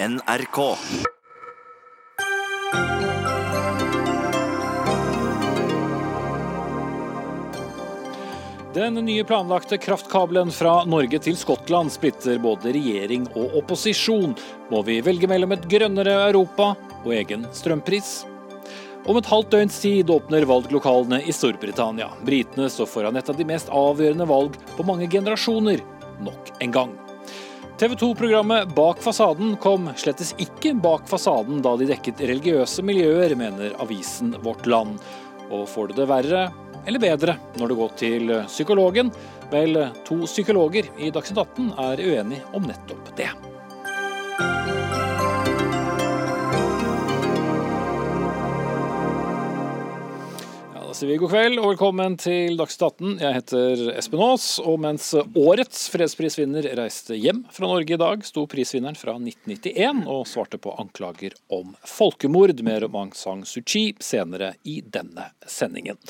NRK. Den nye planlagte kraftkabelen fra Norge til Skottland splitter både regjering og opposisjon. Må vi velge mellom et grønnere Europa og egen strømpris? Om et halvt døgns tid åpner valglokalene i Storbritannia. Britene står foran et av de mest avgjørende valg på mange generasjoner, nok en gang. TV 2-programmet Bak fasaden kom slettes ikke bak fasaden da de dekket religiøse miljøer, mener avisen Vårt Land. Og får du det verre eller bedre når du går til psykologen? Vel, to psykologer i Dagsnytt 18 er uenige om nettopp det. Sier vi god kveld og velkommen til Dagsnytt 18. Jeg heter Espen Aas, og mens årets fredsprisvinner reiste hjem fra Norge i dag, sto prisvinneren fra 1991 og svarte på anklager om folkemord med Aung San Suu Kyi senere i denne sendingen.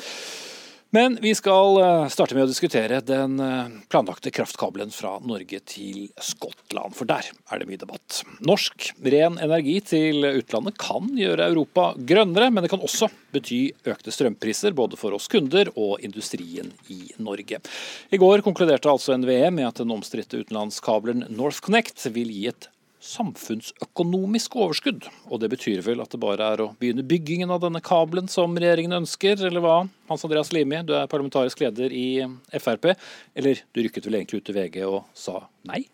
Men vi skal eh, starte med å diskutere den eh, planlagte kraftkabelen fra Norge til Skottland, for der er det mye debatt. Norsk ren energi til utlandet kan gjøre Europa grønnere, men det kan også bety økte strømpriser både for oss kunder og industrien i Norge. I går konkluderte altså NVE med at den omstridte utenlandskabelen NorthConnect vil gi et samfunnsøkonomisk overskudd. Og det betyr vel at det bare er å begynne byggingen av denne kabelen som regjeringen ønsker, eller hva? Hans Andreas Limi, du er parlamentarisk leder i Frp. Eller du rykket vel egentlig ut til VG og sa nei?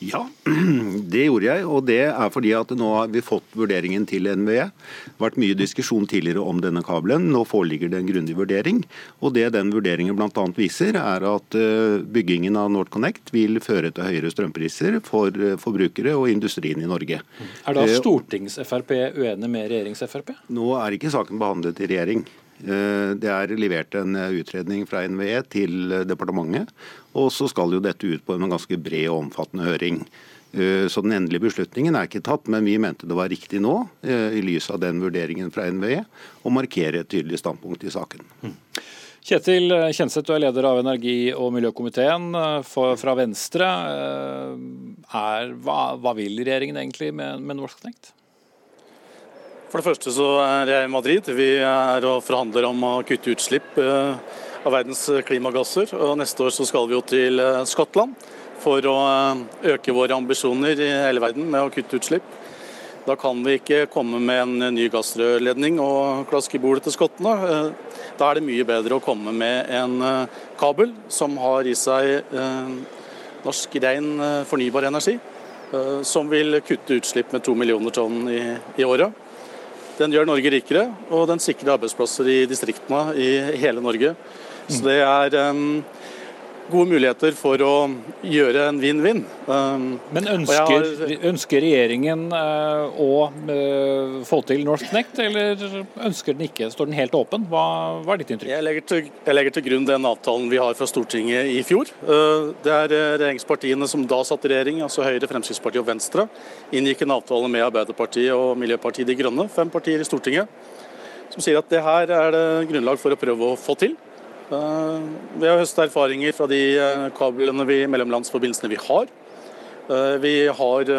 Ja, det gjorde jeg, og det er fordi at nå har vi fått vurderingen til NVE. Det har vært mye diskusjon tidligere om denne kabelen. Nå foreligger det en grundig vurdering. Og det den vurderingen bl.a. viser, er at eh, byggingen av NorthConnect vil føre til høyere strømpriser for eh, forbrukere og industrien i Norge. Er da Eh, stortings-Frp uenig med regjerings-Frp? Nå er ikke saken behandlet i regjering. Eh, Det er levert en eh, utredning fra NVE til eh, departementet, og så skal jo dette ut på en ganske bred og omfattende høring. Så den endelige beslutningen er ikke tatt, men vi mente det var riktig nå, i lys av den vurderingen fra NVE, å markere et tydelig standpunkt i saken. Kjetil Kjenseth, du er leder av energi- og miljøkomiteen fra Venstre. Er, hva, hva vil regjeringen egentlig med, med NorthConnect? For det første så er jeg i Madrid. Vi er og forhandler om å kutte utslipp eh, av verdens klimagasser. Og neste år så skal vi jo til eh, Skottland for å eh, øke våre ambisjoner i hele verden med å kutte utslipp. Da kan vi ikke komme med en ny gassrørledning og klaske i bordet til skottene. Eh, Da er det mye bedre å komme med en eh, kabel som har i seg eh, norsk ren eh, fornybar energi, eh, som vil kutte utslipp med to millioner tonn i, i året. Den gjør Norge rikere, og den sikrer arbeidsplasser i distriktene i hele Norge. Så det er em, gode muligheter for å gjøre en vinn-vinn. Um, Men ønsker, har, ønsker regjeringen eh, å eh, få til NorthConnect, eller ønsker den ikke? Står den helt åpen? Hva, hva er ditt inntrykk? jeg, legger til, jeg legger til grunn den avtalen vi har fra Stortinget i fjor. Uh, Det er eh, regjeringspartiene som da satt i regjering, altså Høyre, Fremskrittspartiet og Venstre, inngikk en avtale med Arbeiderpartiet og Miljøpartiet De Grønne, fem partier i Stortinget, som sier at det her er det grunnlag for å prøve å få til. Eh, Vi har høstet erfaringer fra de eh, kablene vi, mellomlandsforbindelsene vi har. Eh, Vi har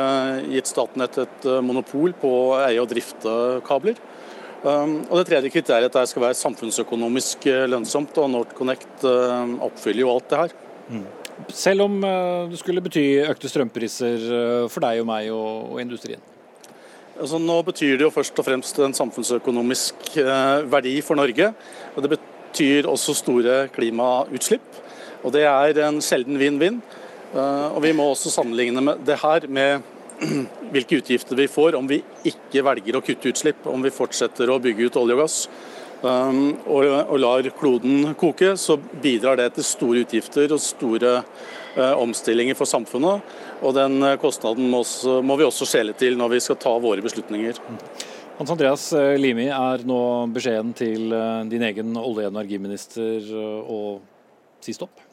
gitt Statnett et monopol på å eie og drifte kabler. Og Det tredje kriteriet er at det skal være samfunnsøkonomisk lønnsomt, og NorthConnect oppfyller jo alt det her. Selv om det skulle bety økte strømpriser for deg og meg og, industrien. Altså, nå betyr det jo først og fremst en samfunnsøkonomisk verdi for Norge. og Det betyr også store klimautslipp. og Det er en sjelden vinn-vinn. Eh, og Vi må også sammenligne det her med hvilke utgifter vi får om vi ikke velger å kutte utslipp, om vi fortsetter å bygge ut olje og gass. Um, og, lar kloden koke, så bidrar det til store utgifter og store eh, omstillinger for samfunnet. Og den eh, kostnaden må, vi også skjele til når vi skal ta våre beslutninger. Hans Andreas eh, Limi, er nå beskjeden til eh, din egen olje- og energiminister eh, å si stopp?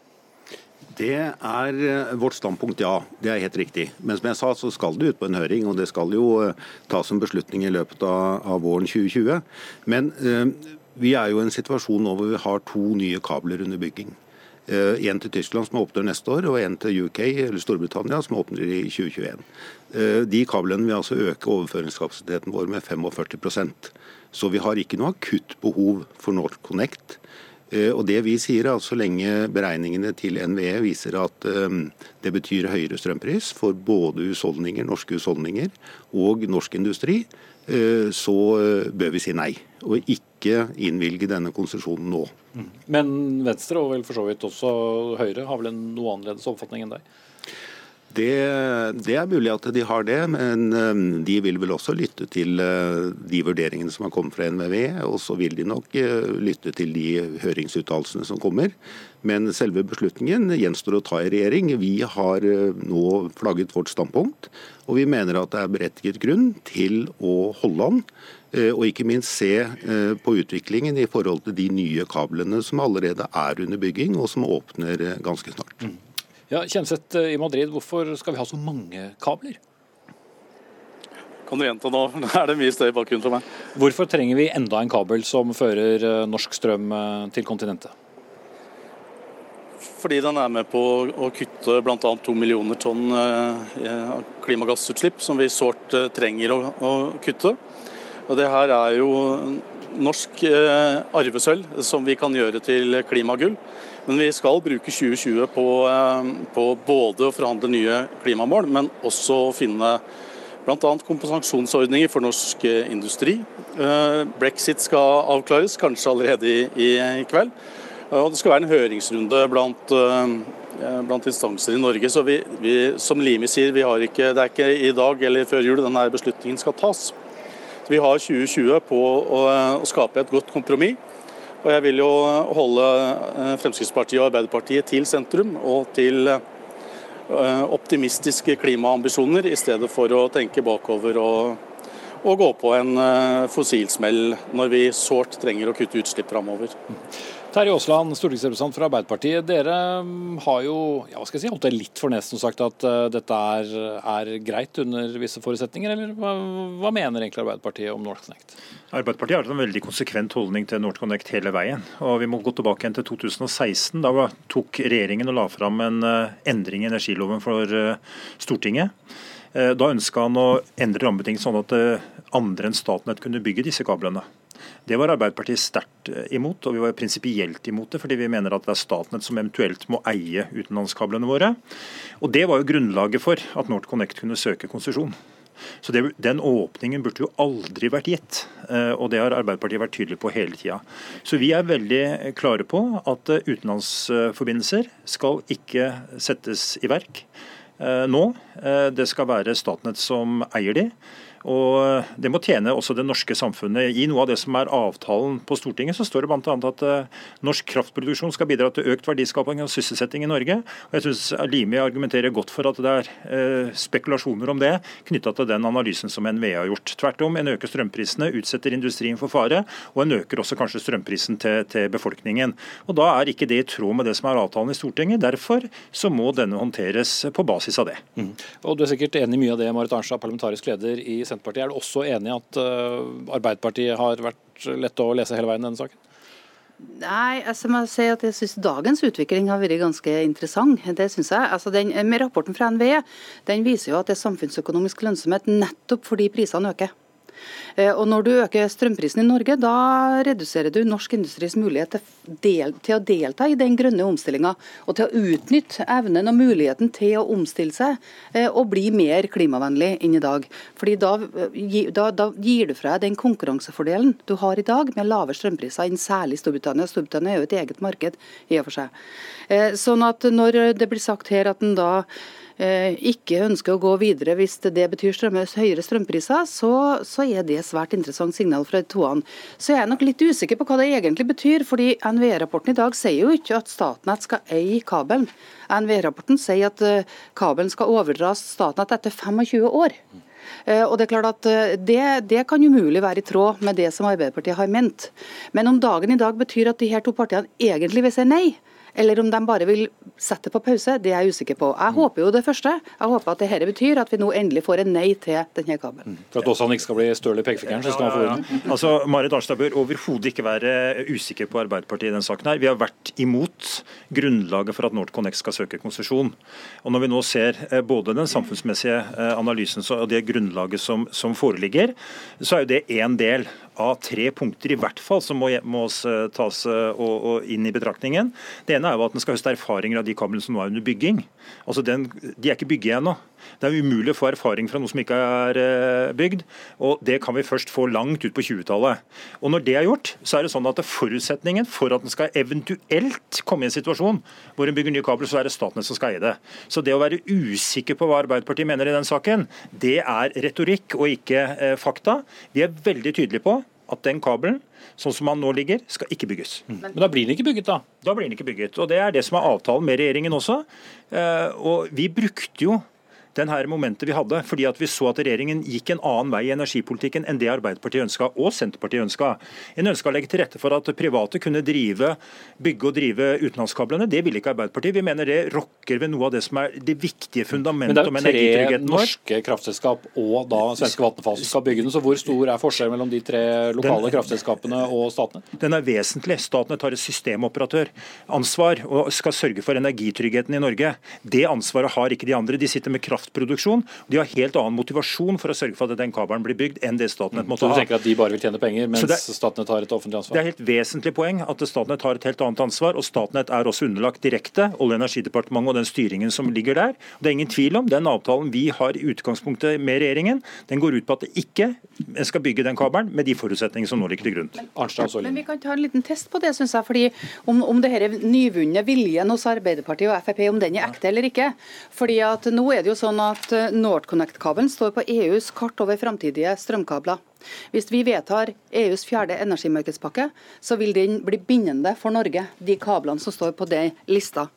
Det er vårt standpunkt, ja. Det er helt riktig. Men som jeg sa, så skal det ut på en høring, og det skal jo tas en beslutning i løpet av, av våren 2020. Men eh, vi er jo i en situasjon nå hvor vi har to nye kabler under bygging. En til Tyskland som åpner neste år, og en til UK, eller Storbritannia, som åpner i 2021. De kablene vil altså øke overføringskapasiteten vår med 45% Så vi har ikke noe akutt behov for NorthConnect. Og det vi sier er at Så lenge beregningene til NVE viser at det betyr høyere strømpris for både husholdninger, norske husholdninger og norsk industri, så bør vi si nei. Og ikke innvilge denne konsesjonen nå. Men Venstre, og vel for så vidt også Høyre, har vel en noe annerledes oppfatning enn deg? Det, det, er mulig at de har det, men de vil vel også lytte til de vurderingene som har kommet fra NVE. Og så vil de nok lytte til de høringsuttalelsene som kommer. Men selve beslutningen gjenstår å ta i regjering. Vi har nå flagget vårt standpunkt, og vi mener at det er berettiget grunn til å holde an. Og ikke minst se på utviklingen i forhold til de nye kablene som allerede er under bygging, og som åpner ganske snart. Ja, Kjenseth i Madrid, hvorfor skal vi ha så mange kabler? Kan du gjenta nå? Nå er det mye støy i bakgrunnen for meg. Hvorfor trenger vi enda en kabel som fører norsk strøm til kontinentet? Fordi den er med på å kutte bl.a. to millioner tonn klimagassutslipp, som vi sårt trenger å kutte. Og Det her er jo norsk arvesølv som vi kan gjøre til klimagull. Men vi skal bruke 2020 på, eh, på både å forhandle nye klimamål, men også å finne bl.a. kompensasjonsordninger for norsk eh, industri. Eh, brexit skal avklares, kanskje allerede i, i kveld. Og det skal være en høringsrunde blant, blant instanser i Norge. Så vi, vi, som Limi sier, ikke, det er ikke i dag eller før jul denne beslutningen skal tas. Så vi har 2020 på å, å skape et godt kompromiss. Og jeg vil jo holde eh, Fremskrittspartiet og Arbeiderpartiet til sentrum og til eh, optimistiske klimaambisjoner, i stedet for å tenke bakover og, og gå på en eh, fossilsmell når vi sårt trenger å kutte utslipp framover. Terje Aasland, stortingsrepresentant fra Arbeiderpartiet. Dere mm, har jo ja, hva skal jeg si, holdt det litt for nesen og sagt at uh, dette er, er, greit under visse forutsetninger, eller hva, hva mener egentlig Arbeiderpartiet om NorthConnect? Arbeiderpartiet har en veldig konsekvent holdning til NorthConnect hele veien. og Vi må gå tilbake igjen til 2016. Da tok regjeringen og la fram en uh, endring i energiloven for uh, Stortinget. Da ønska han å endre rammebetingelsene sånn at andre enn Statnett kunne bygge disse kablene. Det var Arbeiderpartiet sterkt eh, imot, og vi var prinsipielt imot det, fordi vi mener at det er Statnett som eventuelt må eie utenlandskablene våre. Og Det var jo grunnlaget for at NorthConnect kunne søke konsesjon. Så det, Den åpningen burde jo aldri vært gitt, eh, og det har Arbeiderpartiet vært tydelig på hele tida. Så vi er veldig klare på at eh, utenlandsforbindelser skal ikke settes i verk nå. Det skal være Statnett som eier de. Og Det må tjene også det norske samfunnet. I noe av det som er avtalen på Stortinget, så står det bl.a. at uh, norsk kraftproduksjon skal bidra til økt verdiskaping og sysselsetting i Norge. Og jeg synes Limi argumenterer godt for at det er uh, spekulasjoner om det knytta til den analysen som NVE har gjort. Tvert om, en øker strømprisene, utsetter industrien for fare, og en øker også kanskje strømprisen til, til befolkningen. Og Da er ikke det i tråd med det som er avtalen i Stortinget. Derfor så må denne håndteres på basis av det. Mm. Og Du er sikkert enig i mye av det, Marit Arnstad, parlamentarisk leder i Senterpartiet. Er du også enig i at uh, Arbeiderpartiet har vært lette å lese hele veien i denne saken? Nei, altså må si at jeg synes dagens utvikling har vært ganske interessant. Det synes jeg. Altså den, med Rapporten fra NVE den viser jo at det er samfunnsøkonomisk lønnsomhet nettopp fordi prisene øker. Eh, og Når du øker strømprisen i Norge, da reduserer du norsk industris mulighet til, til å delta i den grønne omstillinga, og til å utnytte evnen og muligheten til å omstille seg eh, og bli mer klimavennlig enn i dag. Fordi da, eh, da, da gir du fra deg den konkurransefordelen du har i dag med lave strømpriser enn særlig Storbritannia. Storbritannia er jo et eget marked i og for seg. Sånn at når det blir sagt her at en da ikke ønsker å gå videre hvis det betyr strømme, høyere strømpriser, så, så, er det svært interessant signal fra de toene. Så jeg er nok litt usikker på hva det egentlig betyr, fordi NVE-rapporten i dag sier jo ikke at Statnett skal eie kabelen. NVE-rapporten sier at eh, kabelen skal overdras Statnett etter 25 år. Eh, og Det er klart at det, det kan umulig være i tråd med det som Arbeiderpartiet har ment. Men om dagen i dag betyr at de her to partiene egentlig vil si nei, eller om de bare vil sette det på pause, det er jeg usikker på. Jeg håper jo det første. Jeg håper at dette betyr at vi nå endelig får en nei til denne kabelen. Mm. For at også han ikke skal bli støl i pekefingeren, så skal han få orden. Altså, Marit Arnstad bør overhodet ikke være usikker på Arbeiderpartiet i denne saken. her. Vi har vært imot grunnlaget for at NorthConnect skal søke konsesjon. Og Når vi nå ser eh, både den samfunnsmessige eh, analysen og det grunnlaget som, som foreligger, så er jo det én del av tre punkter i hvert fall som må, må tas og, og inn i betraktningen. Det ene er jo at en skal høste erfaringer av de kablene som nå er under bygging. Altså den, De er ikke bygget ennå. Det er umulig å få erfaring fra noe som ikke er eh, bygd. og Det kan vi først få langt ut på 20-tallet. Og Når det er gjort, så er det sånn at det forutsetningen for at en skal eventuelt komme i en situasjon hvor en bygger nye kabler, så er det Statnett som skal eie det. Så det å være usikker på hva Arbeiderpartiet mener i den saken, det er retorikk og ikke eh, fakta. Vi er veldig tydelige på at den kabelen, sånn som den nå ligger, skal ikke bygges. Mm. Men da blir den ikke bygget, da? Da blir den ikke bygget. Og Det er det som er avtalen med regjeringen også. Eh, og Vi brukte jo den her momentet vi hadde, fordi at vi så at regjeringen gikk en annen vei i energipolitikken enn det Arbeiderpartiet ønska og Senterpartiet ønska. En ønska å legge til rette for at private kunne drive, bygge og drive utenlandskablene. Det ville ikke Arbeiderpartiet. Vi mener det rokker ved noe av det som er det viktige fundamentet om energitryggheten vår. Men det er jo tre norske kraftselskap og da svenske Vattenfall som skal bygge den, så hvor stor er forskjellen mellom de tre lokale den, kraftselskapene og statene? Den er vesentlig. Statene tar et systemoperatøransvar og skal sørge for energitryggheten i Norge. Det ansvaret har ikke de andre. De sitter med kraft kraftproduksjon. De har helt annen motivasjon for å sørge for at den kabelen blir bygd, enn det Statnett måtte ha. Så du tenker at de bare vil tjene penger, mens det, Statnett har et offentlig ansvar? Det er helt vesentlig poeng at Statnett har et helt annet ansvar. og Statnett er også underlagt direkte Olje- og energidepartementet og den styringen som ligger der. Det er ingen tvil om den avtalen vi har i utgangspunktet med regjeringen, den går ut på at det ikke skal bygge den kabelen med de forutsetningene som nå ligger til grunn. Men, men vi kan ta en liten test på det, syns jeg. fordi om, om det her nyvunne viljen hos Arbeiderpartiet og Frp, om den er ekte eller ikke. Fordi at nå er det jo sånn sånn at eh, NorthConnect-kabelen står på EUs kart over framtidige strømkabler. Hvis vi vedtar EUs fjerde energimarkedspakke, så vil den bli bindende for Norge, de kablene som står på den lista.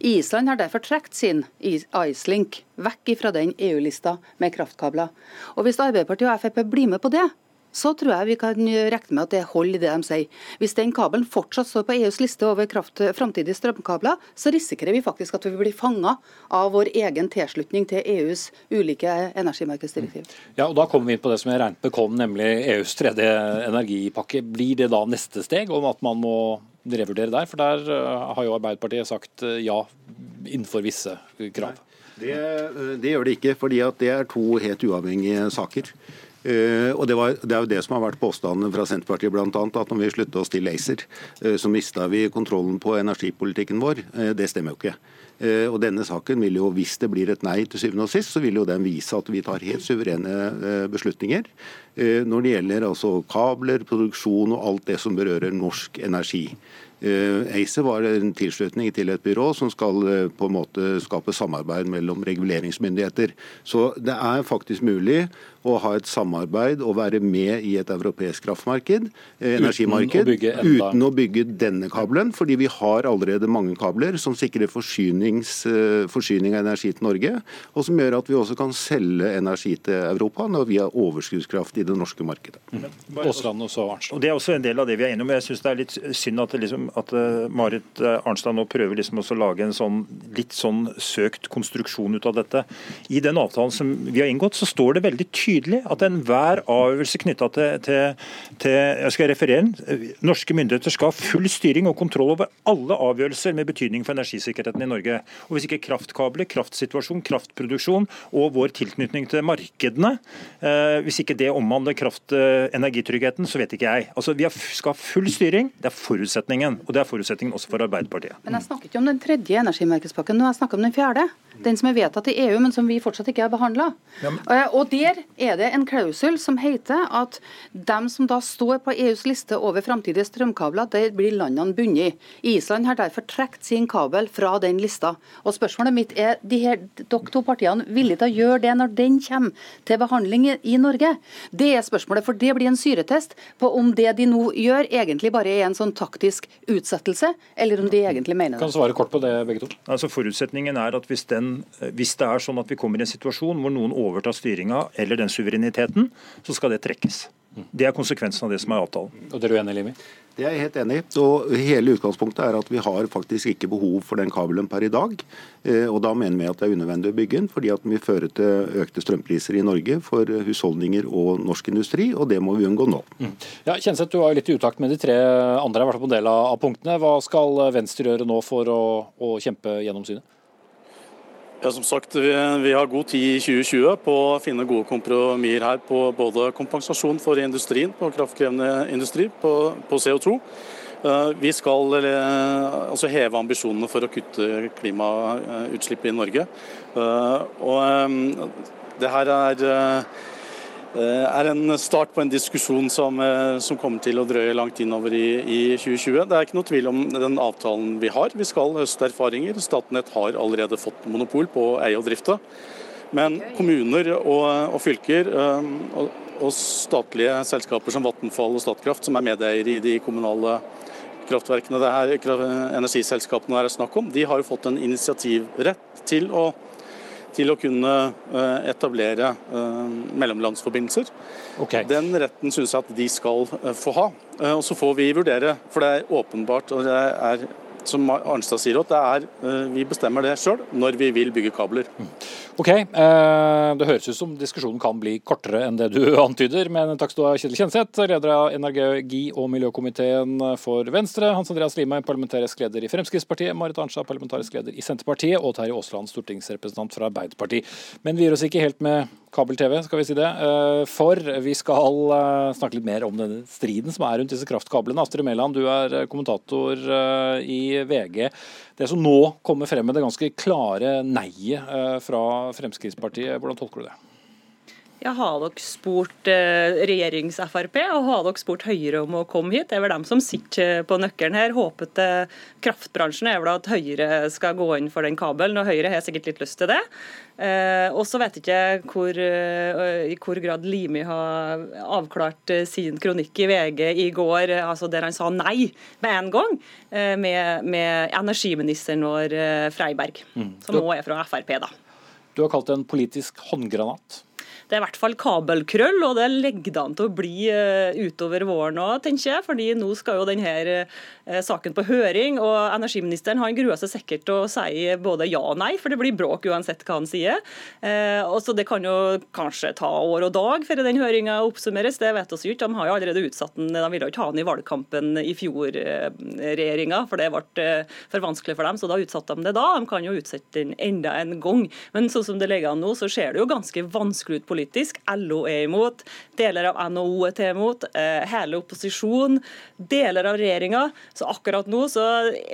Island har derfor trukket sin Icelink vekk fra den EU-lista med kraftkabler. Og Hvis Arbeiderpartiet og Frp blir med på det, så tror jeg vi kan regne med at det holder i det de sier. Hvis den kabelen fortsatt står på EUs liste over framtidige strømkabler, så risikerer vi faktisk at vi blir fanga av vår egen tilslutning til EUs ulike energimarkedsdirektiv. Ja, og Da kommer vi inn på det som jeg regnet med kom, nemlig EUs tredje energipakke. Blir det da neste steg om at man må revurdere der? For der eh, har jo Arbeiderpartiet sagt eh, ja innenfor visse krav. Det, eh, det, gjør det ikke, fordi det er to helt uavhengige saker. Uh, og det, var, det, er jo det som har vært påstanden fra Senterpartiet bl.a. At når vi slutta oss til ACER, uh, så mista vi kontrollen på energipolitikken vår. Uh, det stemmer jo ikke. Og denne saken vil jo, Hvis det blir et nei til syvende og sist, så vil jo den vise at vi tar helt suverene beslutninger når det gjelder altså kabler, produksjon og alt det som berører norsk energi. ACER var en tilslutning til et byrå som skal på en måte skape samarbeid mellom reguleringsmyndigheter. Så det er faktisk mulig å ha et samarbeid og være med i et europeisk kraftmarked, eh, energimarked, uten å, uten å bygge denne kabelen. Fordi vi har allerede mange kabler som sikrer eh, forsyning av energi til Norge, og som gjør at vi også kan selge energi til Europa når vi har overskuddskraft i det norske markedet. Mm. Og Det er også en del av det vi er enige om. Jeg syns det er litt synd at, det liksom, at uh, Marit Arnstad nå prøver liksom å lage en sånn, litt sånn søkt konstruksjon ut av dette. I den avtalen som vi har inngått, så står det veldig tydelig at enhver avgjørelse knytta til, til, til, jeg skal referere, norske myndigheter skal ha full styring og kontroll over alle avgjørelser med betydning for energisikkerheten i Norge. Og Hvis ikke kraftkabler, kraftsituasjon, kraftproduksjon og vår tilknytning til markedene, eh, hvis ikke det omhandler kraftenergitryggheten, så vet ikke jeg. Altså, Vi skal ha full styring, det er forutsetningen. Og det er forutsetningen også for Arbeiderpartiet. Men jeg snakker ikke om den tredje energimarkedspakken, nå jeg snakker om den fjerde. Den som er vedtatt i EU, men som vi fortsatt ikke har behandla. Ja, men... Eh, og der er det en klausul som heter at dem som da står på EUs liste over framtidige strømkabler, der blir landene bundet. Island har derfor trukket sin kabel fra den lista. Og Spørsmålet mitt er de her, dere to partiene villige til å gjøre det når den kommer til behandling i Norge? Det er spørsmålet, for det blir en syretest på om det de nå gjør, egentlig bare er en sånn taktisk utsettelse, eller om de egentlig mener det. Kan svare kort på det, begge to. Altså Forutsetningen er at hvis, den, hvis det er sånn at vi kommer i en situasjon hvor noen overtar styringa eller den suvereniteten, så skal det trekkes. Det er konsekvensen av det som er avtalen. Og det er du enig, Limi? Det er jeg helt enig i. Og Hele utgangspunktet er at vi har faktisk ikke behov for den kabelen per i dag. Eh, og Da mener vi at det er unødvendig å bygge den, fordi at den vil føre til økte strømpriser i Norge for husholdninger og norsk industri, og det må vi unngå nå. Mm. Ja, Kjenseth, du var litt i utakt med de tre andre, i hvert fall på en del av punktene. Hva skal Venstre gjøre nå for å, å kjempe gjennom synet? Ja, som sagt, vi, vi, har god tid i 2020 på å finne gode kompromisser her på både kompensasjon for industrien, på kraftkrevende industri, på, på CO2. Eh, vi skal eh, altså heve ambisjonene for å kutte klimautslippet i Norge. Eh, og det her er Eh, er en start på en diskusjon som, eh, som kommer til å drøye langt innover i, i, 2020. Det er ikke noe tvil om den avtalen vi har. Vi skal høste erfaringer. Statnett har allerede fått monopol på eie og drifte. Men kommuner og, og fylker eh, og, og, statlige selskaper som Vattenfall og Statkraft, som er medeiere i de kommunale kraftverkene det her, energiselskapene det er snakk om, de har jo fått en initiativrett til å til å kunne eh, etablere eh, mellomlandsforbindelser. Okay. Den retten syns jeg at de skal eh, få ha. Og så får vi vurdere, for det er åpenbart og det er som Arnstad sier, at det er, vi bestemmer det sjøl når vi vil bygge kabler. Mm. Ok, eh, Det høres ut som diskusjonen kan bli kortere enn det du antyder. Men takk skal du ha, Kjetil Kjenseth, leder av energi- og miljøkomiteen for Venstre. Hans Andreas Lime, parlamentarisk leder i Fremskrittspartiet. Marit Arnstad, parlamentarisk leder i Senterpartiet. Og Terje Aasland, stortingsrepresentant fra Arbeiderpartiet. Men vi gir oss ikke helt med kabel-TV, skal vi si det. Eh, for vi skal eh, snakke litt mer om denne striden som er rundt disse kraftkablene. Astrid Mæland, du er kommentator i VG. Det som nå kommer frem med det ganske klare nei-et fra Fremskrittspartiet, hvordan tolker du det? Ja, Har dere spurt eh, regjerings-Frp og har dere spurt Høyre om å komme hit? Det er vel dem som sitter på nøkkelen her. Håpet til kraftbransjen er vel at Høyre skal gå inn for den kabelen, og Høyre har sikkert litt lyst til det. Eh, og så vet jeg ikke hvor, eh, i hvor grad Limi har avklart sin kronikk i VG i går, altså der han sa nei med en gang, med, med energiministeren vår Freiberg, mm. som nå er fra Frp. da. Du har kalt det en politisk håndgranat. Det er i hvert fall kabelkrøll, og det legger det an til å bli eh, utover våren òg, tenker jeg. fordi nå skal jo denne eh, saken på høring, og energiministeren han gruer seg sikkert til å si både ja og nei, for det blir bråk uansett hva han sier. Eh, og så Det kan jo kanskje ta år og dag før den høringa oppsummeres, det vet vi ikke. De har jo allerede utsatt den, de ville ikke ha den i valgkampen i fjor, regjeringa, for det ble for vanskelig for dem, så da utsatte de det da. De kan jo utsette den enda en gang. Men sånn som det ligger an nå, så ser det jo ganske vanskelig ut politisk politisk. LO er imot, deler av NHO er til imot, eh, hele opposisjonen, deler av regjeringa. Så akkurat nå så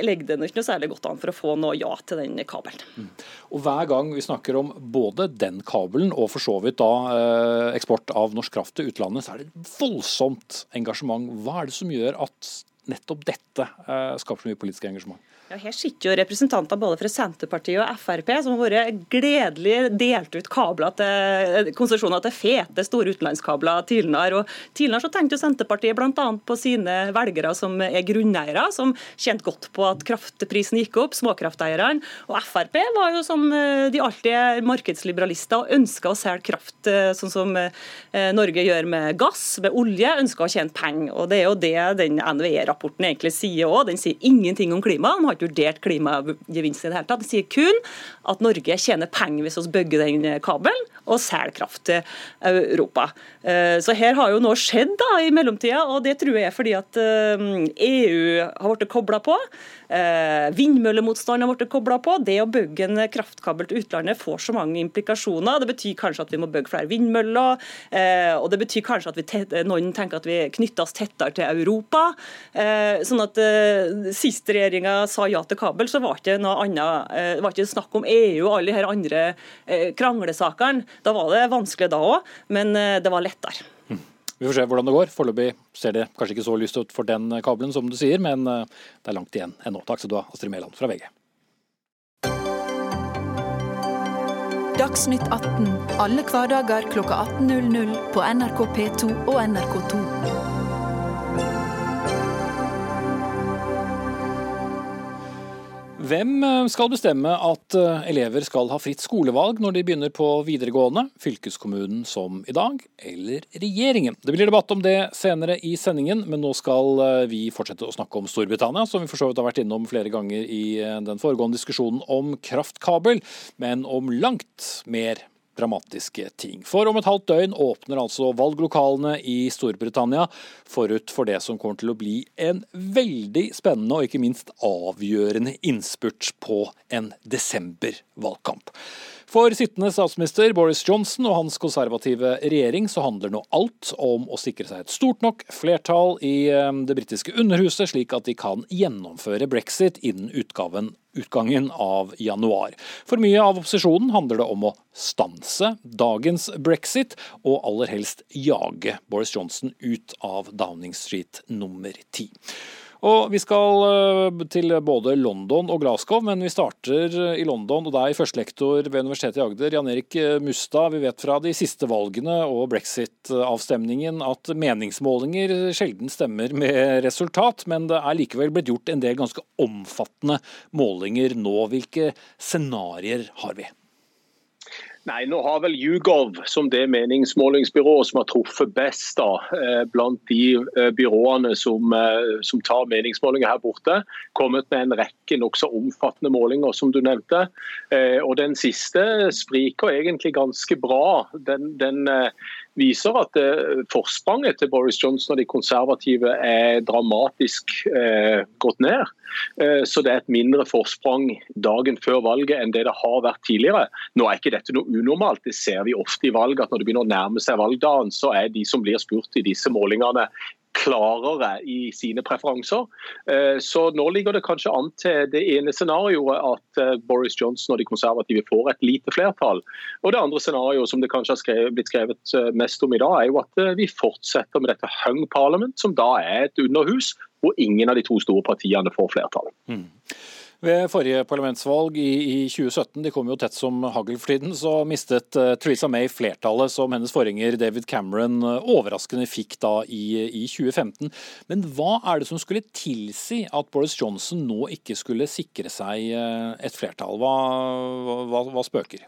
legger det ikke noe særlig godt an for å få noe ja til den kabelen. Mm. Og Hver gang vi snakker om både den kabelen og for så vidt da eh, eksport av norsk kraft til utlandet, så er det et voldsomt engasjement. Hva er det som gjør at nettopp dette eh, skaper så mye politisk engasjement? Ja, her sitter jo representanter både fra Senterpartiet og Frp som har vært gledelig delt ut kabler til konsesjoner til fete, store utenlandskabler tidligere. Og tidligere så tenkte jo Senterpartiet bl.a. på sine velgere som er grunneiere, som kjente godt på at kraftprisen gikk opp, småkrafteierne. Og Frp var jo som eh, de alltid er markedsliberalister og ønska å selge kraft, eh, sånn som eh, Norge gjør med gass, med olje, ønska å tjene penger. Og det er jo det den NVE-rapporten egentlig sier òg. Den sier ingenting om klima. De har ikke vurdert klimagevinst i det hele tatt. Det sier kun at Norge tjener penger hvis vi bygger den kabelen og selger kraft til Europa. Eh, så her har jo noe skjedd da i mellomtida, og det tror jeg er fordi at EU eh, e har blitt kobla på. Eh, vindmøllemotstand har blitt kobla på. Det å bygge en kraftkabel til utlandet får så mange implikasjoner. Det betyr kanskje at vi må bygge flere vindmøller, og det betyr kanskje at vi, noen tenker at vi knytter oss tettere til Europa. Sånn at Sist regjeringa sa ja til kabel, så var det ikke noe annet, det var ikke snakk om EU og alle de her andre kranglesakene. Da var det vanskelig da òg, men det var lettere. Hm. Vi får se hvordan det går. Foreløpig ser det kanskje ikke så lyst ut for den kabelen som du sier, men eh, det er langt igjen ennå. Takk skal du ha, Astrid Mæland fra VG. Dagsnytt 18 alle hverdager kl. 18.00 på NRK P2 og NRK2. Hvem eh, skal bestemme at eh, elever skal ha fritt skolevalg når de begynner på videregående? Fylkeskommunen som i dag, eller regjeringen? Det blir debatt om det senere i sendingen, men nå skal eh, vi fortsette å snakke om Storbritannia, som vi for så vidt har vært innom flere ganger i den foregående diskusjonen om kraftkabel, men om langt mer dramatiske ting. For om et halvt døgn åpner altså valglokalene i Storbritannia forut for det som kommer til å bli en veldig spennende og ikke minst avgjørende innspurt på en desembervalgkamp. For sittende statsminister Boris Johnson og hans konservative regjering så handler nå alt om å sikre seg et stort nok flertall i eh, det britiske underhuset, slik at de kan gjennomføre brexit innen utgaven utgangen av januar. For mye av opposisjonen handler det om å stanse dagens brexit, og aller helst jage Boris Johnson ut av Downing Street nummer ti. Og Vi skal eh, til både London og Glasgow, men vi starter i London. og deg, førstelektor ved Universitetet i Agder, Jan Erik eh, Mustad. Vi vet fra de siste valgene og brexit-avstemningen at meningsmålinger sjelden stemmer med resultat, men det er likevel blitt gjort en del ganske omfattende målinger nå. Hvilke scenarioer har vi? Nei, nå har vel YouGov, som det meningsmålingsbyrået som har truffet best da, eh, blant de eh, byråene som, eh, som, tar meningsmålinger her borte, kommet med en rekke nokså omfattende målinger, som du nevnte. Og Den siste spriker egentlig ganske bra. Den, den viser at forspranget til Boris Johnson og de konservative er dramatisk gått ned. Eh, så det er et mindre forsprang dagen før valget enn det det har vært tidligere. Nå er ikke dette noe unormalt, det ser vi ofte i valg. At når det begynner å nærme seg valgdagen, så er de som blir spurt i disse målingene klarere i sine preferanser. Eh, så nå ligger det kanskje an til det ene scenarioet at eh, Boris Johnson og de konservative får et lite flertall. Og det andre scenarioet som det kanskje har blitt skrevet mest om i dag, er jo at vi fortsetter med dette hung parliament, som da er et underhus hvor ingen av de to store partiene får flertall. Mm. Ved forrige parlamentsvalg i, i, 2017, de kom jo tett som hagl for tiden, så mistet uh, Theresa May flertallet som hennes forgjenger David Cameron uh, overraskende fikk da i, i, 2015. Men hva er det som skulle tilsi at Boris Johnson nå ikke skulle sikre seg uh, et flertall? Hva, hva, hva spøker?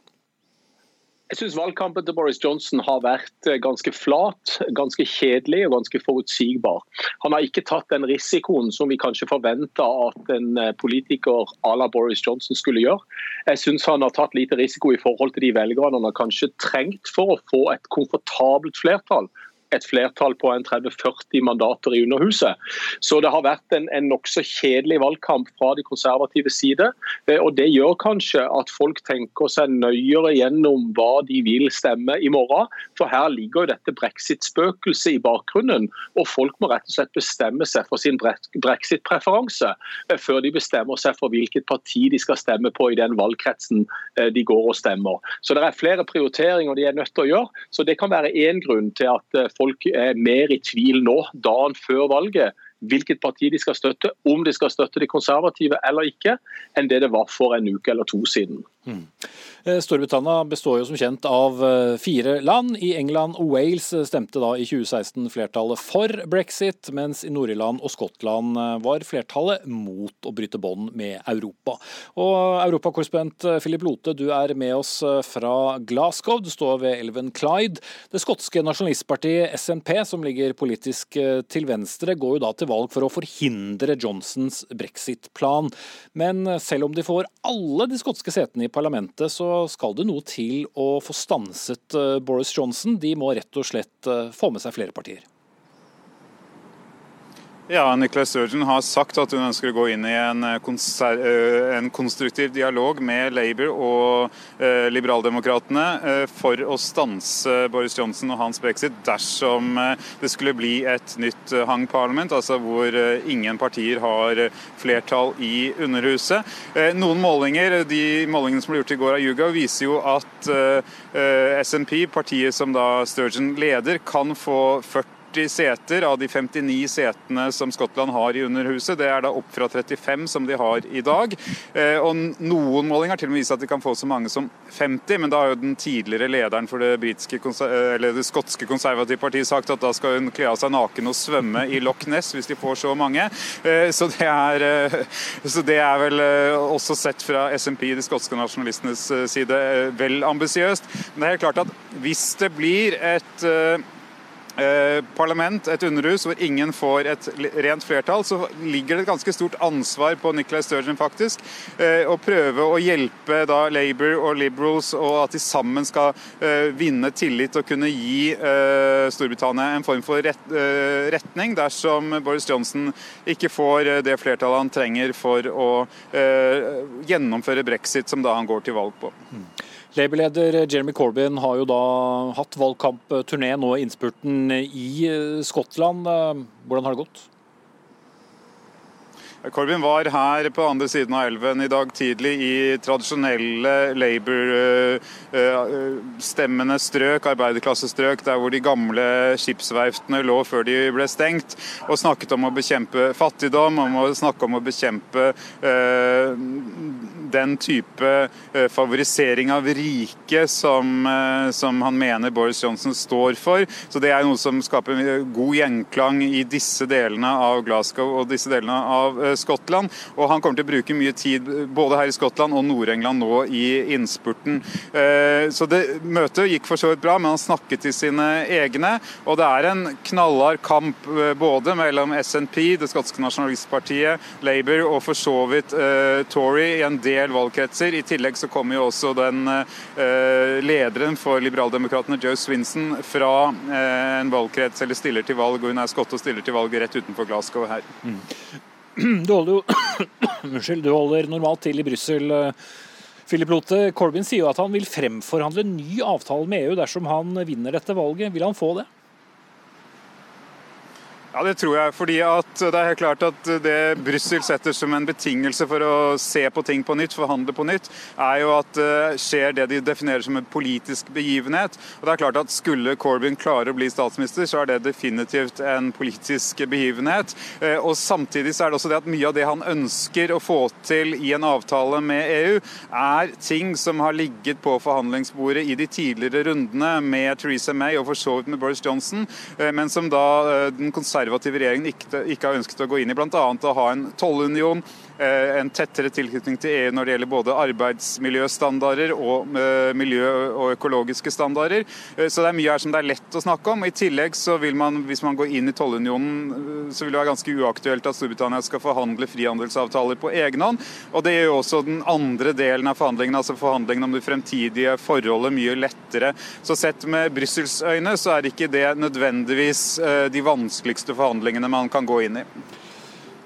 Jeg synes valgkampen til Boris Johnson har vært eh, ganske flat, ganske kjedelig og ganske forutsigbar. Han har ikke tatt den risikoen som vi kanskje forventa at en eh, politiker à la Boris Johnson skulle gjøre. Jeg synes han har tatt lite risiko i forhold til de velgerne han har kanskje trengt for å få et komfortabelt flertall et flertall på en 30-40 mandater i Underhuset. Så det har vært en, en nokså kjedelig valgkamp fra de konservative side. Eh, og Det gjør kanskje at folk tenker seg nøyere gjennom hva de vil stemme i morgen. For her ligger jo dette brexit-spøkelset i bakgrunnen. Og folk må rett og slett bestemme seg for sin brexit-preferanse eh, før de bestemmer seg for hvilket parti de skal stemme på i den valgkretsen eh, de går og stemmer. Så det er flere prioriteringer de er nødt til å gjøre. Så det kan være én grunn til at folk er mer i tvil nå, dagen før valget, hvilket parti de skal støtte, om de skal støtte de konservative eller ikke, enn det det var for en uke eller to siden. Mm. Eh, Storbritannia består jo som kjent av eh, fire land. I England og Wales eh, stemte da i 2016 flertallet for brexit, mens i Nord-Irland og Skottland var flertallet mot å bryte bånd med Europa. Og Europakorrespondent Philip Lote, du er med oss fra Glasgow. Du står ved elven Clyde. Det skotske nasjonalistpartiet SNP, som ligger politisk til venstre, går jo da til valg for å forhindre Johnsons brexit-plan. Men selv om de får alle de skotske setene i parlamentet, så skal det noe til å få stanset eh, Boris Johnson. De må rett og slett eh, få med seg flere partier. Ja, Nicholas Sturgeon har sagt at hun ønsker å gå inn i en, eh, en konstruktiv dialog med Labour og eh, liberaldemokratene eh, for å stanse Boris Johnson og hans brexit dersom eh, det skulle bli et nytt hang parliament, altså hvor eh, ingen partier har flertall i Underhuset. noen målinger, de målingene som ble gjort i går av Yuga, viser jo at SNP, partiet som da Sturgeon leder, kan få 40 40 seter av de 59 setene som Skottland har i Underhuset. Det er da opp fra 35 som de har i dag. Eh, og Noen målinger til og med viser at de kan få så mange som 50, men da har jo den tidligere lederen for det, eller det skotske konservative partiet sagt at da skal hun kle av seg naken og svømme i Loch Ness hvis de får så mange. Eh, så det er, eh, så det er vel også sett fra SMP, de skotske nasjonalistenes side, vel ambisiøst. Men det er helt klart at hvis det blir et Eh, parlament, et underhus, hvor ingen får et rent flertall, så ligger det et ganske stort ansvar på Nicolai Sturgeon faktisk, eh, å prøve å hjelpe da Labour og Liberals, og at de sammen skal eh, vinne tillit og kunne gi Storbritannia en form for retning dersom Boris Johnson ikke får det flertallet han trenger for å gjennomføre brexit, som da han går til valg på. Mm. Labour-leder Jeremy Corbyn har jo da hatt valgkampturné nå i innspurten i eh, Skottland. Eh, hvordan har det gått? Corbyn var her på andre siden av elven i dag tidlig i tradisjonelle Labour-stemmende strøk, arbeiderklassestrøk, der hvor de gamle skipsverftene lå før de ble stengt, og snakket om å bekjempe fattigdom, om å snakke om å bekjempe den type uh, favorisering av rike som, uh, som, han mener Boris Johnson står for. Så det er noe som skaper god gjenklang i disse delene av Glasgow og disse delene av Skottland. Og han kommer til å bruke mye tid både her i Skottland og Nord-England nå i innspurten. Eh, så det Møtet gikk for så vidt bra, men han snakket til sine egne. Og det er en knallhard kamp eh, både mellom SNP, det skotske nasjonalistpartiet, Labour og for så vidt Tory i en del valgkretser. I tillegg så kommer jo også den eh, lederen for liberaldemokratene, Joe Swinson, fra eh, en valgkrets, eller stiller til valg, og hun er skotte og stiller til valg rett utenfor Glasgow her. Mm. Du holder jo du holder normalt til i Brussel. Eh, Philip Lote, Corbyn sier jo at han vil fremforhandle en ny avtale med EU dersom han vinner dette valget. Vil han få det? Ja, Det tror jeg. fordi Det er helt klart at det Brussel setter som en betingelse for å se på ting på nytt, forhandle på nytt, er jo at det skjer det de definerer som en politisk begivenhet. Og det er klart at Skulle Corbyn klare å bli statsminister, så er det definitivt en politisk begivenhet. Eh, og Samtidig så er det også det at mye av det han ønsker å få til i en avtale med EU, er ting som har ligget på forhandlingsbordet i de tidligere rundene med Theresa May og for så vidt med Boris Johnson, eh, men som da eh, den konservative konservative regjeringen ikke, ikke har ønsket å gå inn i. Bl.a. å ha en tollunion, en tettere tilknytning til EU når det gjelder både arbeidsmiljøstandarder og eh, miljø- og økologiske standarder. Eh, så det er mye her som det er lett å snakke om. I tillegg så vil man, hvis man går inn i tollunionen, så vil det være ganske uaktuelt at Storbritannia skal forhandle frihandelsavtaler på egen hånd. Og det gjør jo også den andre delen av forhandlingene, altså forhandlingene om det fremtidige forholdet, mye lettere. Så sett med Brussels øyne så er ikke det nødvendigvis de vanskeligste forhandlingene man kan gå inn i.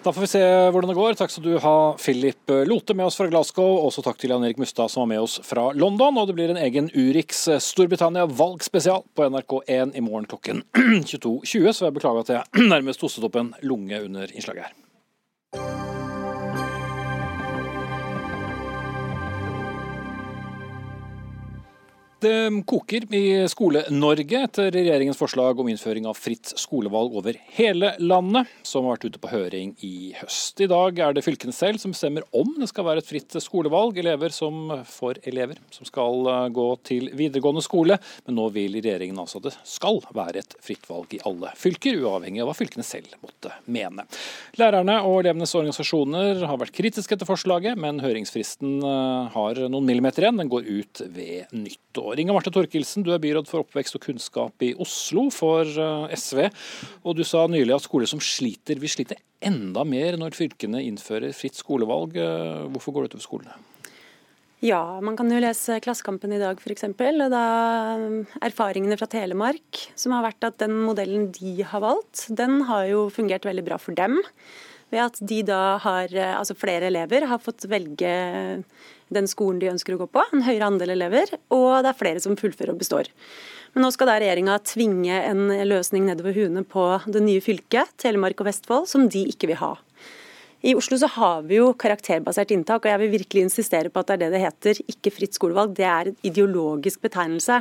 Da får vi se hvordan det går. Takk skal du ha, Philip Lote med oss fra Glasgow. Også takk til Jan Erik Mustad som var med oss fra London. Og det blir en egen Urix Storbritannia valgspesial på NRK1 i morgen klokken 22.20. Så jeg beklager at jeg nærmest hostet opp en lunge under innslaget her. Det koker i Skole-Norge etter regjeringens forslag om innføring av fritt skolevalg over hele landet, som har vært ute på høring i høst. I dag er det fylkene selv som bestemmer om det skal være et fritt skolevalg. Elever som får elever som skal eh, gå til videregående skole, men nå vil regjeringen altså at det skal være et fritt valg i alle fylker, uavhengig av hva fylkene selv måtte mene. Lærerne og elevenes organisasjoner har vært kritiske til forslaget, men høringsfristen eh, har noen millimeter igjen. Den går ut ved nyttår år. Inga Marte Torkelsen, du er byråd for oppvekst og kunnskap i Oslo for eh, SV. Og du sa nylig at skoler som sliter, vil slite enda mer når fylkene innfører fritt skolevalg. Eh, hvorfor går det utover skolene? Ja, man kan jo lese Klassekampen i dag f.eks. Da erfaringene fra Telemark, som har vært at den modellen de har valgt, den har jo fungert veldig bra for dem. Ved at de da har, eh, altså flere elever har fått velge den skolen de ønsker å gå på, en høyere andel elever, og det er flere som fullfører og består. Men nå skal da regjeringa tvinge en løsning nedover huene på det nye fylket, Telemark og Vestfold, som de ikke vil ha. I Oslo så har vi jo karakterbasert inntak, og jeg vil virkelig insistere på at det er det det heter, ikke fritt skolevalg. Det er en ideologisk betegnelse.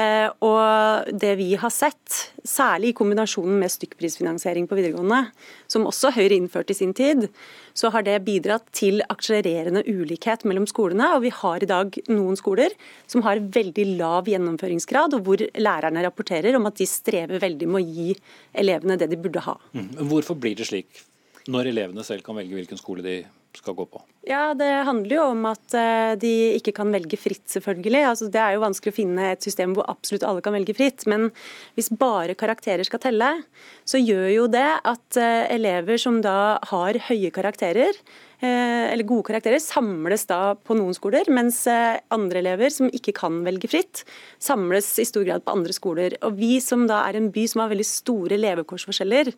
Eh, og det vi har sett, særlig i kombinasjonen med stykkprisfinansiering på videregående, som også Høyre innførte i sin tid, så har det bidratt til akselererende ulikhet mellom skolene. Og vi har i dag noen skoler som har veldig lav gjennomføringsgrad, og hvor lærerne rapporterer om at de strever veldig med å gi elevene det de burde ha. Mm. Hvorfor blir det slik, når elevene selv kan velge hvilken skole de skal gå på? Ja, Det handler jo om at eh, de ikke kan velge fritt, selvfølgelig. Altså, det er jo vanskelig å finne et system hvor absolutt alle kan velge fritt. Men hvis bare karakterer skal telle, så gjør jo det at eh, elever som da har høye karakterer, eller gode karakterer samles da på noen skoler, mens eh, andre elever som ikke kan velge fritt, samles i stor grad på andre skoler. Og Vi som da er en by som har veldig store levekårsforskjeller,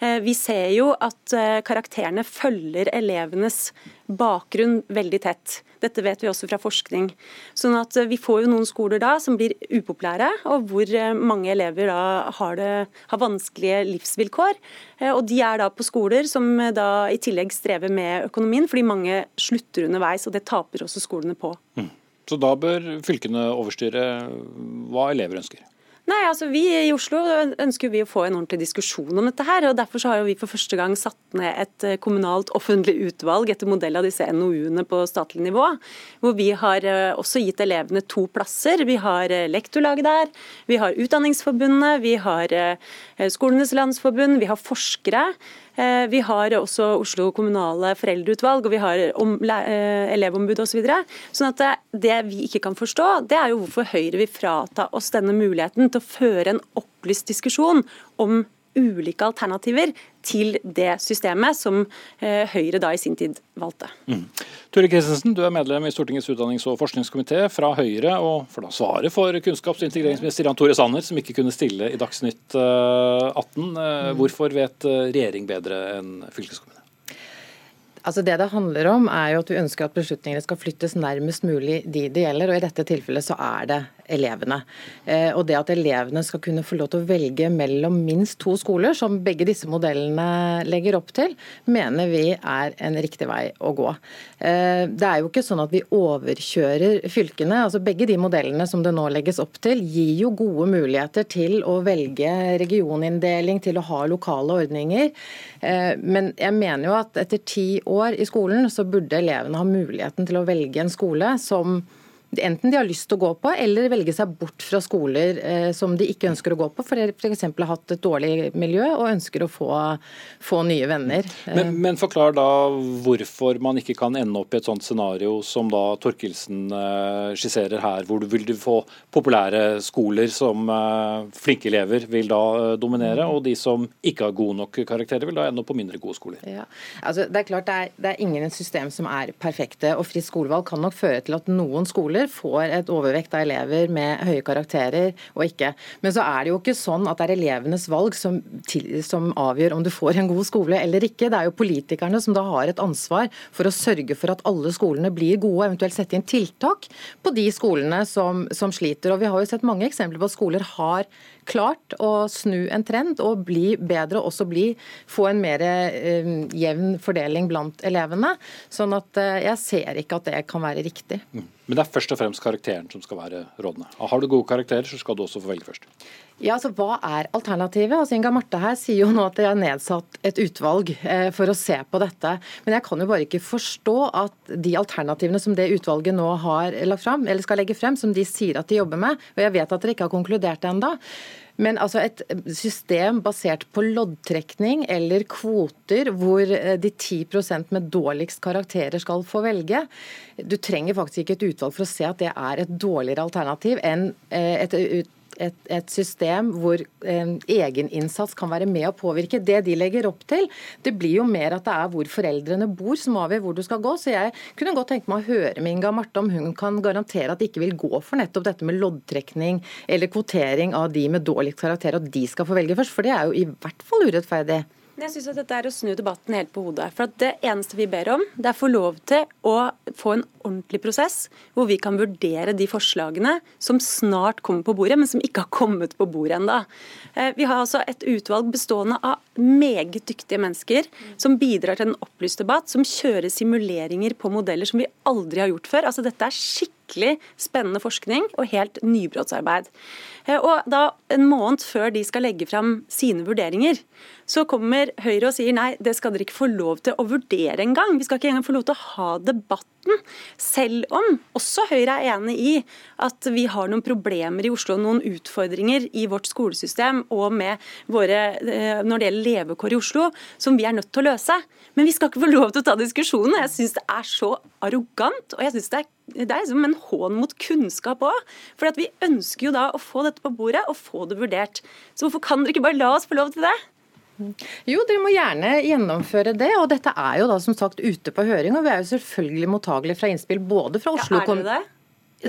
eh, vi ser jo at karakterene følger elevenes bakgrunn veldig tett. Dette vet vi også fra forskning. Sånn at Vi får jo noen skoler da som blir upopulære, og hvor mange elever da har, det, har vanskelige livsvilkår. Og De er da på skoler som da i tillegg strever med økonomien, fordi mange slutter underveis, og det taper også skolene på. Mm. Så da bør fylkene overstyre hva elever ønsker? Nei, altså Vi i Oslo ønsker vi å få en ordentlig diskusjon om dette. her, og Derfor så har vi for første gang satt ned et eh, kommunalt offentlig utvalg etter modell av disse NOU-ene på statlig nivå. Hvor vi har eh, også gitt elevene to plasser. Vi har eh, Lektorlaget der, vi har Utdanningsforbundet, vi har Skolenes landsforbund, vi har forskere. Eh, vi har også Oslo kommunale foreldreutvalg, og vi har eh, elevombud osv. Så videre. sånn at det vi ikke kan forstå, det er jo hvorfor Høyre vil frata oss denne muligheten til å føre en opplyst diskusjon om ulike alternativer til det systemet som eh, Høyre da i sin tid valgte. Mm. Ture Kristensen, du er medlem i Stortingets utdannings- og forskningskomité fra Høyre, og får da svaret for kunnskaps- og integreringsminister Jan Tore Sanner, som ikke kunne stille i Dagsnytt 18. Eh, mm. Hvorfor vet regjering bedre enn fylkeskommune? Altså Det det handler om, er jo at vi ønsker at beslutningene skal flyttes nærmest mulig de det gjelder. og I dette tilfellet så er det elevene. Eh, og det at elevene skal kunne få lov til å velge mellom minst to skoler, som begge disse modellene legger opp til, mener vi er en riktig vei å gå. Eh, det er jo ikke sånn at vi overkjører fylkene. altså Begge de modellene som det nå legges opp til, gir jo gode muligheter til å velge regioninndeling, til å ha lokale ordninger. Eh, men jeg mener jo at etter ti år i skolen, så burde elevene ha muligheten til å velge en skole som enten de har lyst til å gå på, eller velge seg bort fra skoler eh, som de ikke ønsker å gå på, for de f.eks. har hatt et dårlig miljø og ønsker å få, få nye venner. Men, men, forklar da hvorfor man ikke kan ende opp i et sånt scenario som da Torkelsen eh, skisserer her, hvor du vil du få populære skoler som eh, flinke elever vil da eh, dominere, og de som ikke har gode nok karakterer, vil da ende opp på mindre gode skoler. Ja. Altså, det er klart det er, det er ingen system som er perfekte, og fritt skolevalg kan nok føre til at noen skoler får et overvekt av elever med høye karakterer og ikke. Men så er det jo ikke sånn at det er elevenes valg som, til, som avgjør om du får en god skole eller ikke. Det er jo politikerne som da har et ansvar for å sørge for at alle skolene blir gode, eventuelt sette inn tiltak på de skolene som, som sliter. Og Vi har jo sett mange eksempler på at skoler har klart å snu en trend og bli bedre, og også bli, få en mer eh, jevn fordeling blant elevene. Sånn at eh, jeg ser ikke at det kan være riktig. Mm. Men det er først og fremst karakteren som skal være rådende. Har du gode karakterer, så skal du også få velge først. Ja, altså Hva er alternativet? Altså Inga Marte her sier jo nå at de har nedsatt et utvalg eh, for å se på dette. Men jeg kan jo bare ikke forstå at de alternativene som det utvalget nå har lagt frem, eller skal legge frem, som de sier at de jobber med, og jeg vet at dere ikke har konkludert ennå, men altså et system basert på loddtrekning eller kvoter, hvor eh, de 10% med dårligst karakterer skal få velge. Du trenger faktisk ikke et utvalg for å se at det er et dårligere alternativ enn eh, et et, et system hvor eh, egeninnsats kan være med å påvirke. Det de legger opp til, det blir jo mer at det er hvor foreldrene bor som avgjør hvor du skal gå. Så jeg kunne godt tenke meg å høre med Inga Marte om hun kan garantere at de ikke vil gå for nettopp dette med loddtrekning eller kvotering av de med dårligst karakter, og de skal få velge først. For det er jo i hvert fall urettferdig. Jeg synes at Dette er å snu debatten helt på hodet. For Det eneste vi ber om, det er å få lov til å få en ordentlig prosess hvor vi kan vurdere de forslagene som snart kommer på bordet, men som ikke har kommet på bordet ennå. Eh, vi har altså et utvalg bestående av meget dyktige mennesker som bidrar til en opplyst debatt, som kjører simuleringer på modeller som vi aldri har gjort før. Altså Dette er skikkelig virkelig spennende forskning og helt nybrottsarbeid. Eh, og da En måned før de skal legge fram sine vurderinger, så kommer Høyre og sier nei, det skal dere ikke få lov til å vurdere engang. Vi skal ikke engang få lov til å ha debatten. Selv om også Høyre er enig i at vi har noen problemer i Oslo, noen utfordringer i vårt skolesystem og med våre, eh, når det gjelder levekår i Oslo, som vi er nødt til å løse. Men vi skal ikke få lov til å ta diskusjonen. Jeg syns det er så arrogant. og jeg synes det er det er liksom en hån mot kunnskap òg. For vi ønsker jo da å få dette på bordet og få det vurdert. Så hvorfor kan dere ikke bare la oss få lov til det? Jo, dere må gjerne gjennomføre det. Og dette er jo da som sagt ute på høring, og vi er jo selvfølgelig mottagelige fra innspill både fra Oslo ja, er det?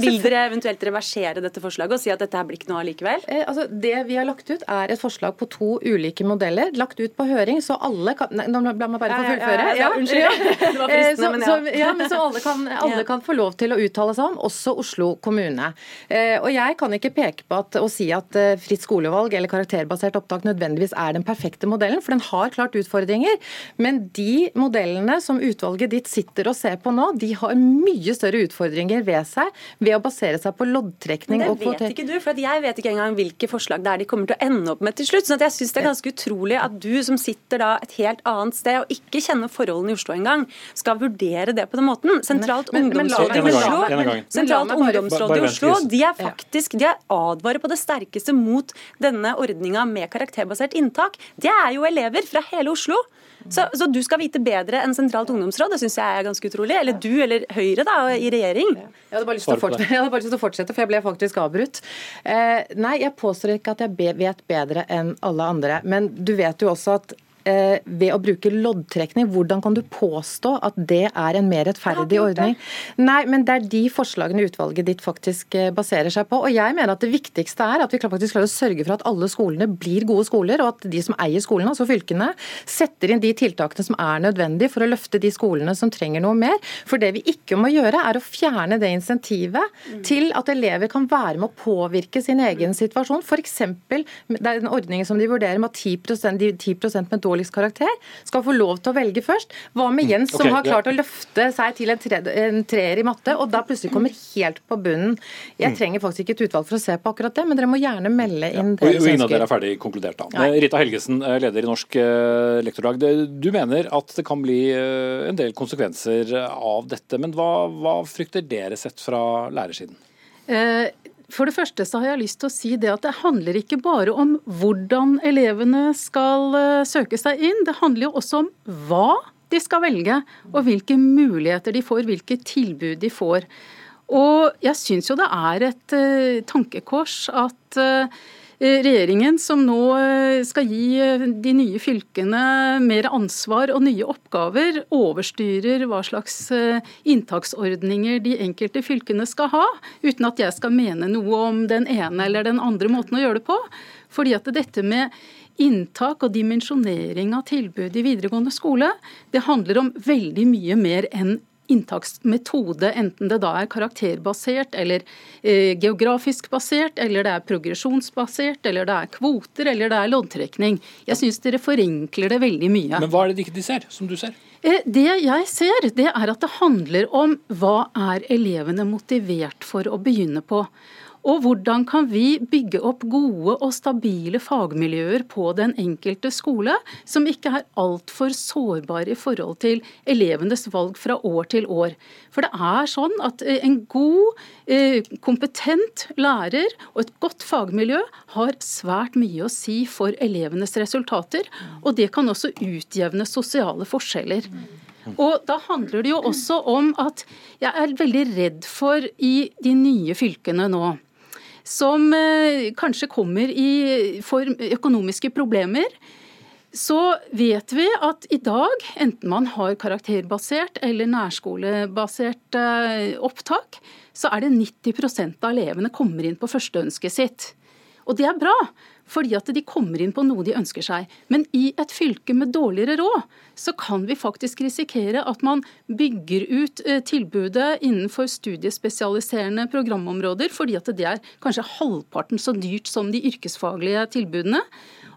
Vil dere eventuelt reversere dette forslaget og si at dette her blir ikke noe allikevel? Eh, altså, det vi har lagt ut, er et forslag på to ulike modeller. Lagt ut på høring, så alle kan Nei, la meg bare få fullføre. Ja, ja, ja, unnskyld. Ja. Det var fristende, men ja. Så, ja, men så alle kan, alle kan få lov til å uttale seg om, også Oslo kommune. Eh, og jeg kan ikke peke på at, og si at eh, fritt skolevalg eller karakterbasert opptak nødvendigvis er den perfekte modellen, for den har klart utfordringer. Men de modellene som utvalget ditt sitter og ser på nå, de har mye større utfordringer ved seg ved å basere seg på loddtrekning. og kvotering. det vet ikke du, for jeg vet ikke engang hvilke forslag det er de kommer til å ende opp med til slutt. Så jeg syns det er ganske utrolig at du som sitter da et helt annet sted og ikke kjenner forholdene i Oslo engang, skal vurdere det på den måten. Sentralt ungdomsråd i Oslo, Sentralt ungdomsråd i Oslo de er faktisk de er advarer på det sterkeste mot denne ordninga med karakterbasert inntak. Det er jo elever fra hele Oslo. Så, så, du skal vite bedre enn sentralt ungdomsråd, det syns jeg er ganske utrolig. Eller du eller Høyre da, i regjering. Jeg hadde bare lyst til å fortsette, lyst til å fortsette for jeg ble faktisk avbrutt. Eh, nei, jeg påstår ikke at jeg vet bedre enn alle andre. Men du vet jo også at ved å bruke loddtrekning. Hvordan kan du påstå at det er en mer rettferdig ordning? Nei, men det er de forslagene utvalget ditt faktisk eh, baserer seg på. Og jeg mener at det viktigste er at vi faktisk klarer å sørge for at alle skolene blir gode skoler, og at de som eier skolene, altså fylkene, setter inn de tiltakene som er nødvendige for å løfte de skolene som trenger noe mer. For det vi ikke må gjøre, er å fjerne det insentivet mm. til at elever kan være med å påvirke sin egen situasjon. F.eks. det er en ordning som de vurderer med 10 de 10% med dårlig dårligst karakter, skal få lov til å velge først. Hva med mm. Jens, som okay, har klart å løfte seg til en, tre, en, treer i matte, og da plutselig kommer helt på bunnen? Jeg mm. trenger faktisk ikke et utvalg for å se på akkurat det, men dere må gjerne melde inn ja. det. Og ingen av dere er ferdig konkludert da. Nei. Rita Helgesen, eh, leder i Norsk lektordag. lektorlag. Du mener at det kan bli eh, en del konsekvenser av dette, men hva, hva frykter dere sett fra lærersiden? For det første så har jeg lyst til å si det at det handler ikke bare om hvordan elevene skal eh, søke seg inn, det handler jo også om hva de skal velge, og hvilke muligheter de får, hvilke tilbud de får. Og jeg syns jo det er et uh, tankekors at uh, regjeringen som nå eh, skal gi eh, de nye fylkene mer ansvar og nye oppgaver, overstyrer hva slags inntaksordninger de enkelte fylkene skal ha, uten at jeg skal mene noe om den ene eller den andre måten å gjøre det på. Fordi at dette med inntak og dimensjonering av tilbud i videregående skole, det handler om veldig mye mer enn inntaksmetode, enten det da er karakterbasert eller eh, geografisk basert, eller det er progresjonsbasert, eller det er kvoter, eller det er loddtrekning. Jeg syns dere forenkler det veldig mye. Men hva er det de ikke ser, som du ser? Eh, det jeg ser, det er at det handler om hva er elevene motivert for å begynne på. Og hvordan kan vi bygge opp gode og stabile fagmiljøer på den enkelte skole, som ikke er altfor sårbare i forhold til elevenes valg fra år til år. For det er sånn at eh, en god, eh, kompetent lærer og et godt fagmiljø har svært mye å si for elevenes resultater, og det kan også utjevne sosiale forskjeller. Og da handler det jo også om at jeg er veldig redd for i de nye fylkene nå som eh, kanskje kommer i for økonomiske problemer, så vet vi at i dag, enten man har karakterbasert eller nærskolebasert eh, opptak, så er det 90 av elevene kommer inn på førsteønsket sitt. Og det er bra, fordi at de kommer inn på noe de ønsker seg. Men i et fylke med dårligere råd, så kan vi faktisk risikere at man bygger ut eh, tilbudet innenfor studiespesialiserende programområder, fordi at det er kanskje halvparten så dyrt som de yrkesfaglige tilbudene.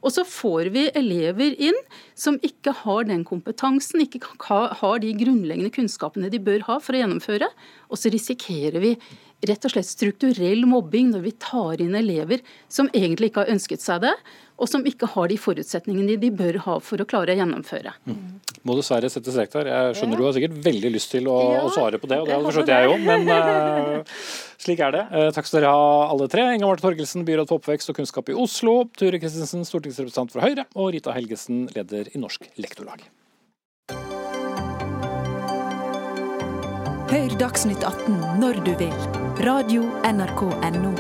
Og så får vi elever inn som ikke har den kompetansen, ikke har de grunnleggende kunnskapene de bør ha for å gjennomføre. Og så risikerer vi rett og slett strukturell mobbing når vi tar inn elever som egentlig ikke har ønsket seg det, og som ikke har de forutsetningene de bør ha for å klare å gjennomføre. Mm. Må dessverre sette strek der. Jeg skjønner ja. du har sikkert veldig lyst til å, ja, å svare på det, og det hadde forstått jeg jo, men uh, slik er det. Uh, takk skal dere ha alle tre. Inga Marte Torgelsen, byråd for oppvekst og kunnskap i Oslo. Ture Christensen, stortingsrepresentant for Høyre. Og Rita Helgesen, leder i Norsk Lektorlag. Hør Dagsnytt 18 når du vil. Radio NRK Radio.nrk.no.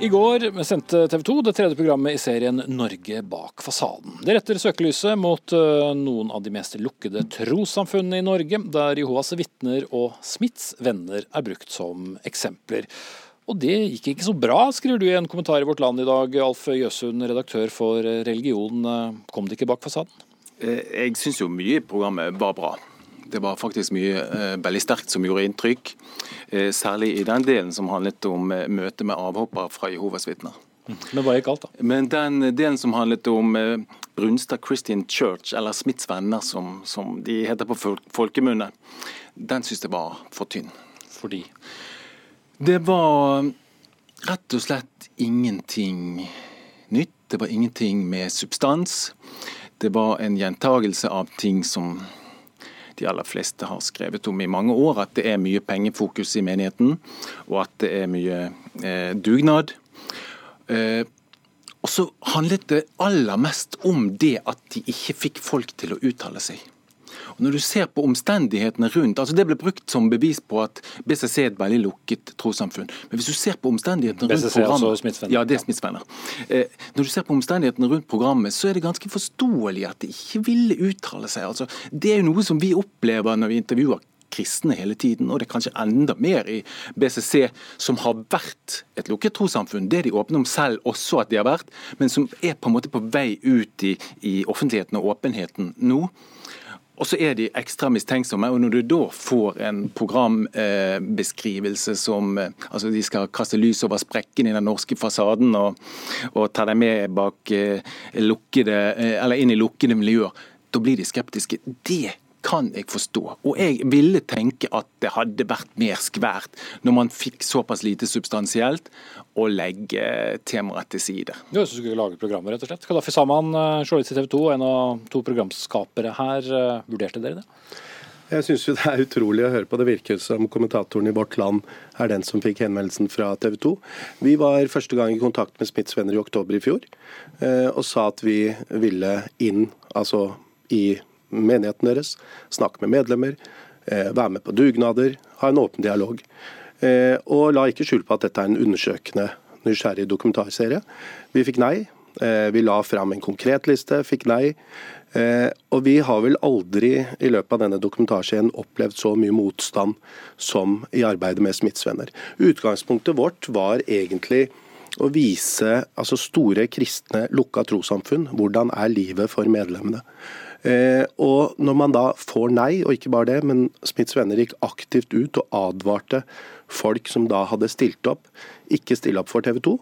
I går sendte TV 2 det tredje programmet i serien Norge bak fasaden. Det retter søkelyset mot eh, noen av de mest lukkede trossamfunnene i Norge, der Jehovas vitner og Smiths venner er brukt som eksempler. Og det gikk ikke så bra, skriver du i en kommentar i Vårt Land i dag. Alf Jøsund, redaktør for Religion. Kom det ikke bak fasaden? Eh, jeg syns jo mye i programmet var bra. Det var faktisk mye eh, veldig sterkt som gjorde inntrykk. Eh, særlig i den delen som handlet om eh, møte med avhoppere fra Jehovas vitner. Mm. Men hva gikk galt, da? Men Den delen som handlet om Brunstad Christian Church, eller Smiths venner som, som de heter på folkemunne, den syns jeg var for tynn. Fordi? Det var rett og slett ingenting nytt. Det var ingenting med substans. Det var en gjentagelse av ting som de aller fleste har skrevet om i mange år, at det er mye pengefokus i menigheten, og at det er mye eh, dugnad. Eh, og så handlet det aller mest om det at de ikke fikk folk til å uttale seg. Når du ser på omstendighetene rundt, altså Det ble brukt som bevis på at BCC er et veldig lukket trossamfunn. Men hvis du ser på omstendighetene rundt BCC, programmet altså. Ja, det er smittsvenner. Eh, når du ser på omstendighetene rundt programmet, så er det ganske forståelig at de ikke ville uttale seg. Altså, det er jo noe som vi opplever når vi intervjuer kristne hele tiden, og det er kanskje enda mer i BCC, som har vært et lukket trossamfunn. Det de åpner om selv også at de har vært, men som er på en måte på vei ut i, i offentligheten og åpenheten nå. Og så er de ekstra mistenksomme. og Når du da får en programbeskrivelse som eh, altså De skal kaste lys over sprekken i den norske fasaden og, og ta deg med bak eh, lukkede, eh, eller inn i lukkede miljøer. Da blir de skeptiske. Det kan jeg forstå. Og jeg ville tenke at det hadde vært mer skvært når man fikk såpass lite substansielt å legge temaet til side. Ja, så du skulle lage programmet, rett og slett. Kadafi Saman, eh, journalist i TV 2, en av to programskapere her. Eh, vurderte dere det? Jeg syns det er utrolig å høre på. Det virker som kommentatoren i Vårt Land er den som fikk henvendelsen fra TV 2. Vi var første gang i kontakt med Smiths venner i oktober i fjor, eh, og sa at vi ville inn altså i menigheten deres, snakke med medlemmer, eh, være med på dugnader, ha en åpen dialog. Eh, og la ikke skjul på at dette er en undersøkende, nysgjerrig dokumentarserie. Vi fikk nei. Eh, vi la fram en konkret liste, fikk nei. Og vi har vel aldri i løpet av denne dokumentarserien opplevd så mye motstand som i arbeidet med smittsvenner. Utgangspunktet vårt var egentlig å vise altså store kristne lukka trossamfunn. Hvordan er livet for medlemmene? Eh, og når man da får nei, og ikke bare det, men Smiths venner gikk aktivt ut og advarte folk som da hadde stilt opp, ikke stille opp for TV 2,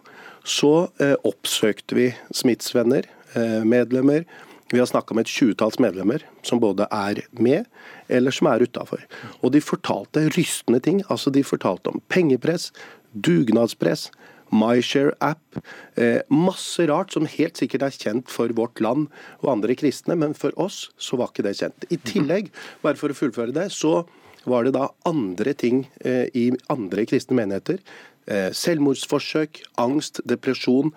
så eh, oppsøkte vi Smiths venner, eh, medlemmer. Vi har snakka med et tjuetalls medlemmer som både er med eller som er utafor. Og de fortalte rystende ting. Altså De fortalte om pengepress, dugnadspress, MyShare-app. Eh, masse rart som helt sikkert er kjent for vårt land og andre kristne, men for oss så var ikke det kjent. I tillegg, bare for å fullføre det, så var det da andre ting eh, i andre kristne menigheter. Eh, selvmordsforsøk, angst, depresjon.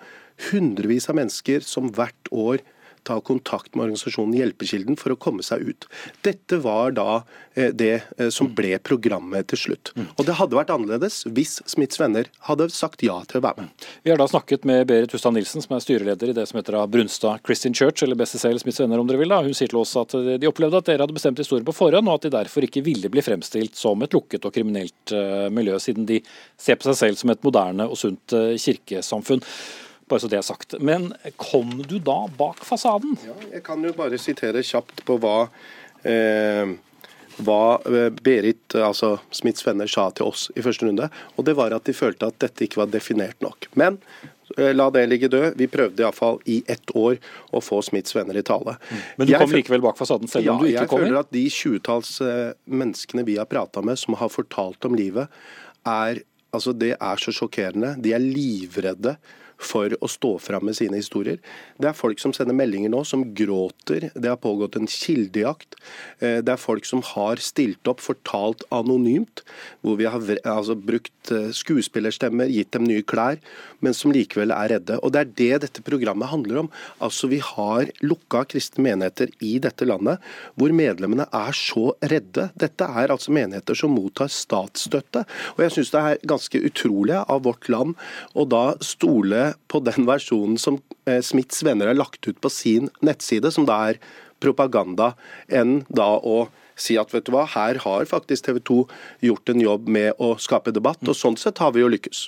Hundrevis av mennesker som hvert år ta kontakt med organisasjonen Hjelpekilden for å komme seg ut. Dette var da eh, det eh, som ble programmet til slutt. Mm. Og Det hadde vært annerledes hvis Smiths venner hadde sagt ja til å være med. Vi har da snakket med Berit Hustad Nilsen, som er styreleder i det som heter Brunstad Christian Church, eller BCCL Smiths venner om dere vil. da. Hun sier til oss at de opplevde at dere hadde bestemt historien på forhånd, og at de derfor ikke ville bli fremstilt som et lukket og kriminelt eh, miljø, siden de ser på seg selv som et moderne og sunt kirkesamfunn. Bare så det er sagt. Men kom du da bak fasaden? Ja, jeg kan jo bare sitere kjapt på hva, eh, hva eh, Berit, altså Smiths venner, sa til oss i første runde. Og det var at de følte at dette ikke var definert nok. Men Eh, la det ligge død. Vi prøvde iallfall i ett år å få Smiths venner i tale. Men du kom likevel bak fasaden selv ja, om du ikke kom Jeg føler at de tjuetalls eh, menneskene vi har prata med som har fortalt om livet, er Altså, Det er så sjokkerende. De er livredde for å stå fram med sine historier. Det er folk som sender meldinger nå, som gråter. Det har pågått en kildejakt. Eh, Det er folk som har stilt opp, fortalt anonymt, hvor vi har altså, brukt eh, skuespillerstemmer, gitt dem nye klær, men som likevel er redde. Og Det er det dette programmet handler om. Altså, Vi har lukka kristne menigheter i dette landet, hvor medlemmene er så redde. Dette er altså menigheter som mottar statsstøtte. Og jeg syns det er ganske utrolig av vårt land å da stole på den versjonen som eh, Smiths venner har lagt ut på sin nettside, som da er propaganda, enn da å si at vet du hva, her har faktisk TV 2 gjort en jobb med å skape debatt, og sånn sett har vi jo lykkes.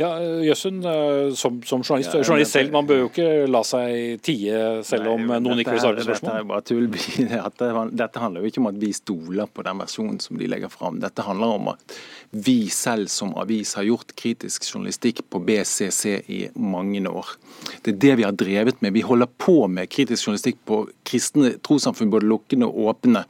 Ja, Jøssund, eh, som, som journalist, Ja, journalist selv, man bør jo ikke la seg tie selv om Nei, noen ikke vil svare på spørsmål? Dette er bare tull. Dette, dette handler jo ikke om at vi stoler på den versjonen som de legger fram. Dette handler om at vi selv som avis har gjort kritisk journalistikk på BCC i mange år. Det er det vi har drevet med. Vi holder på med kritisk journalistikk på kristne trossamfunn, både lukkende og åpne.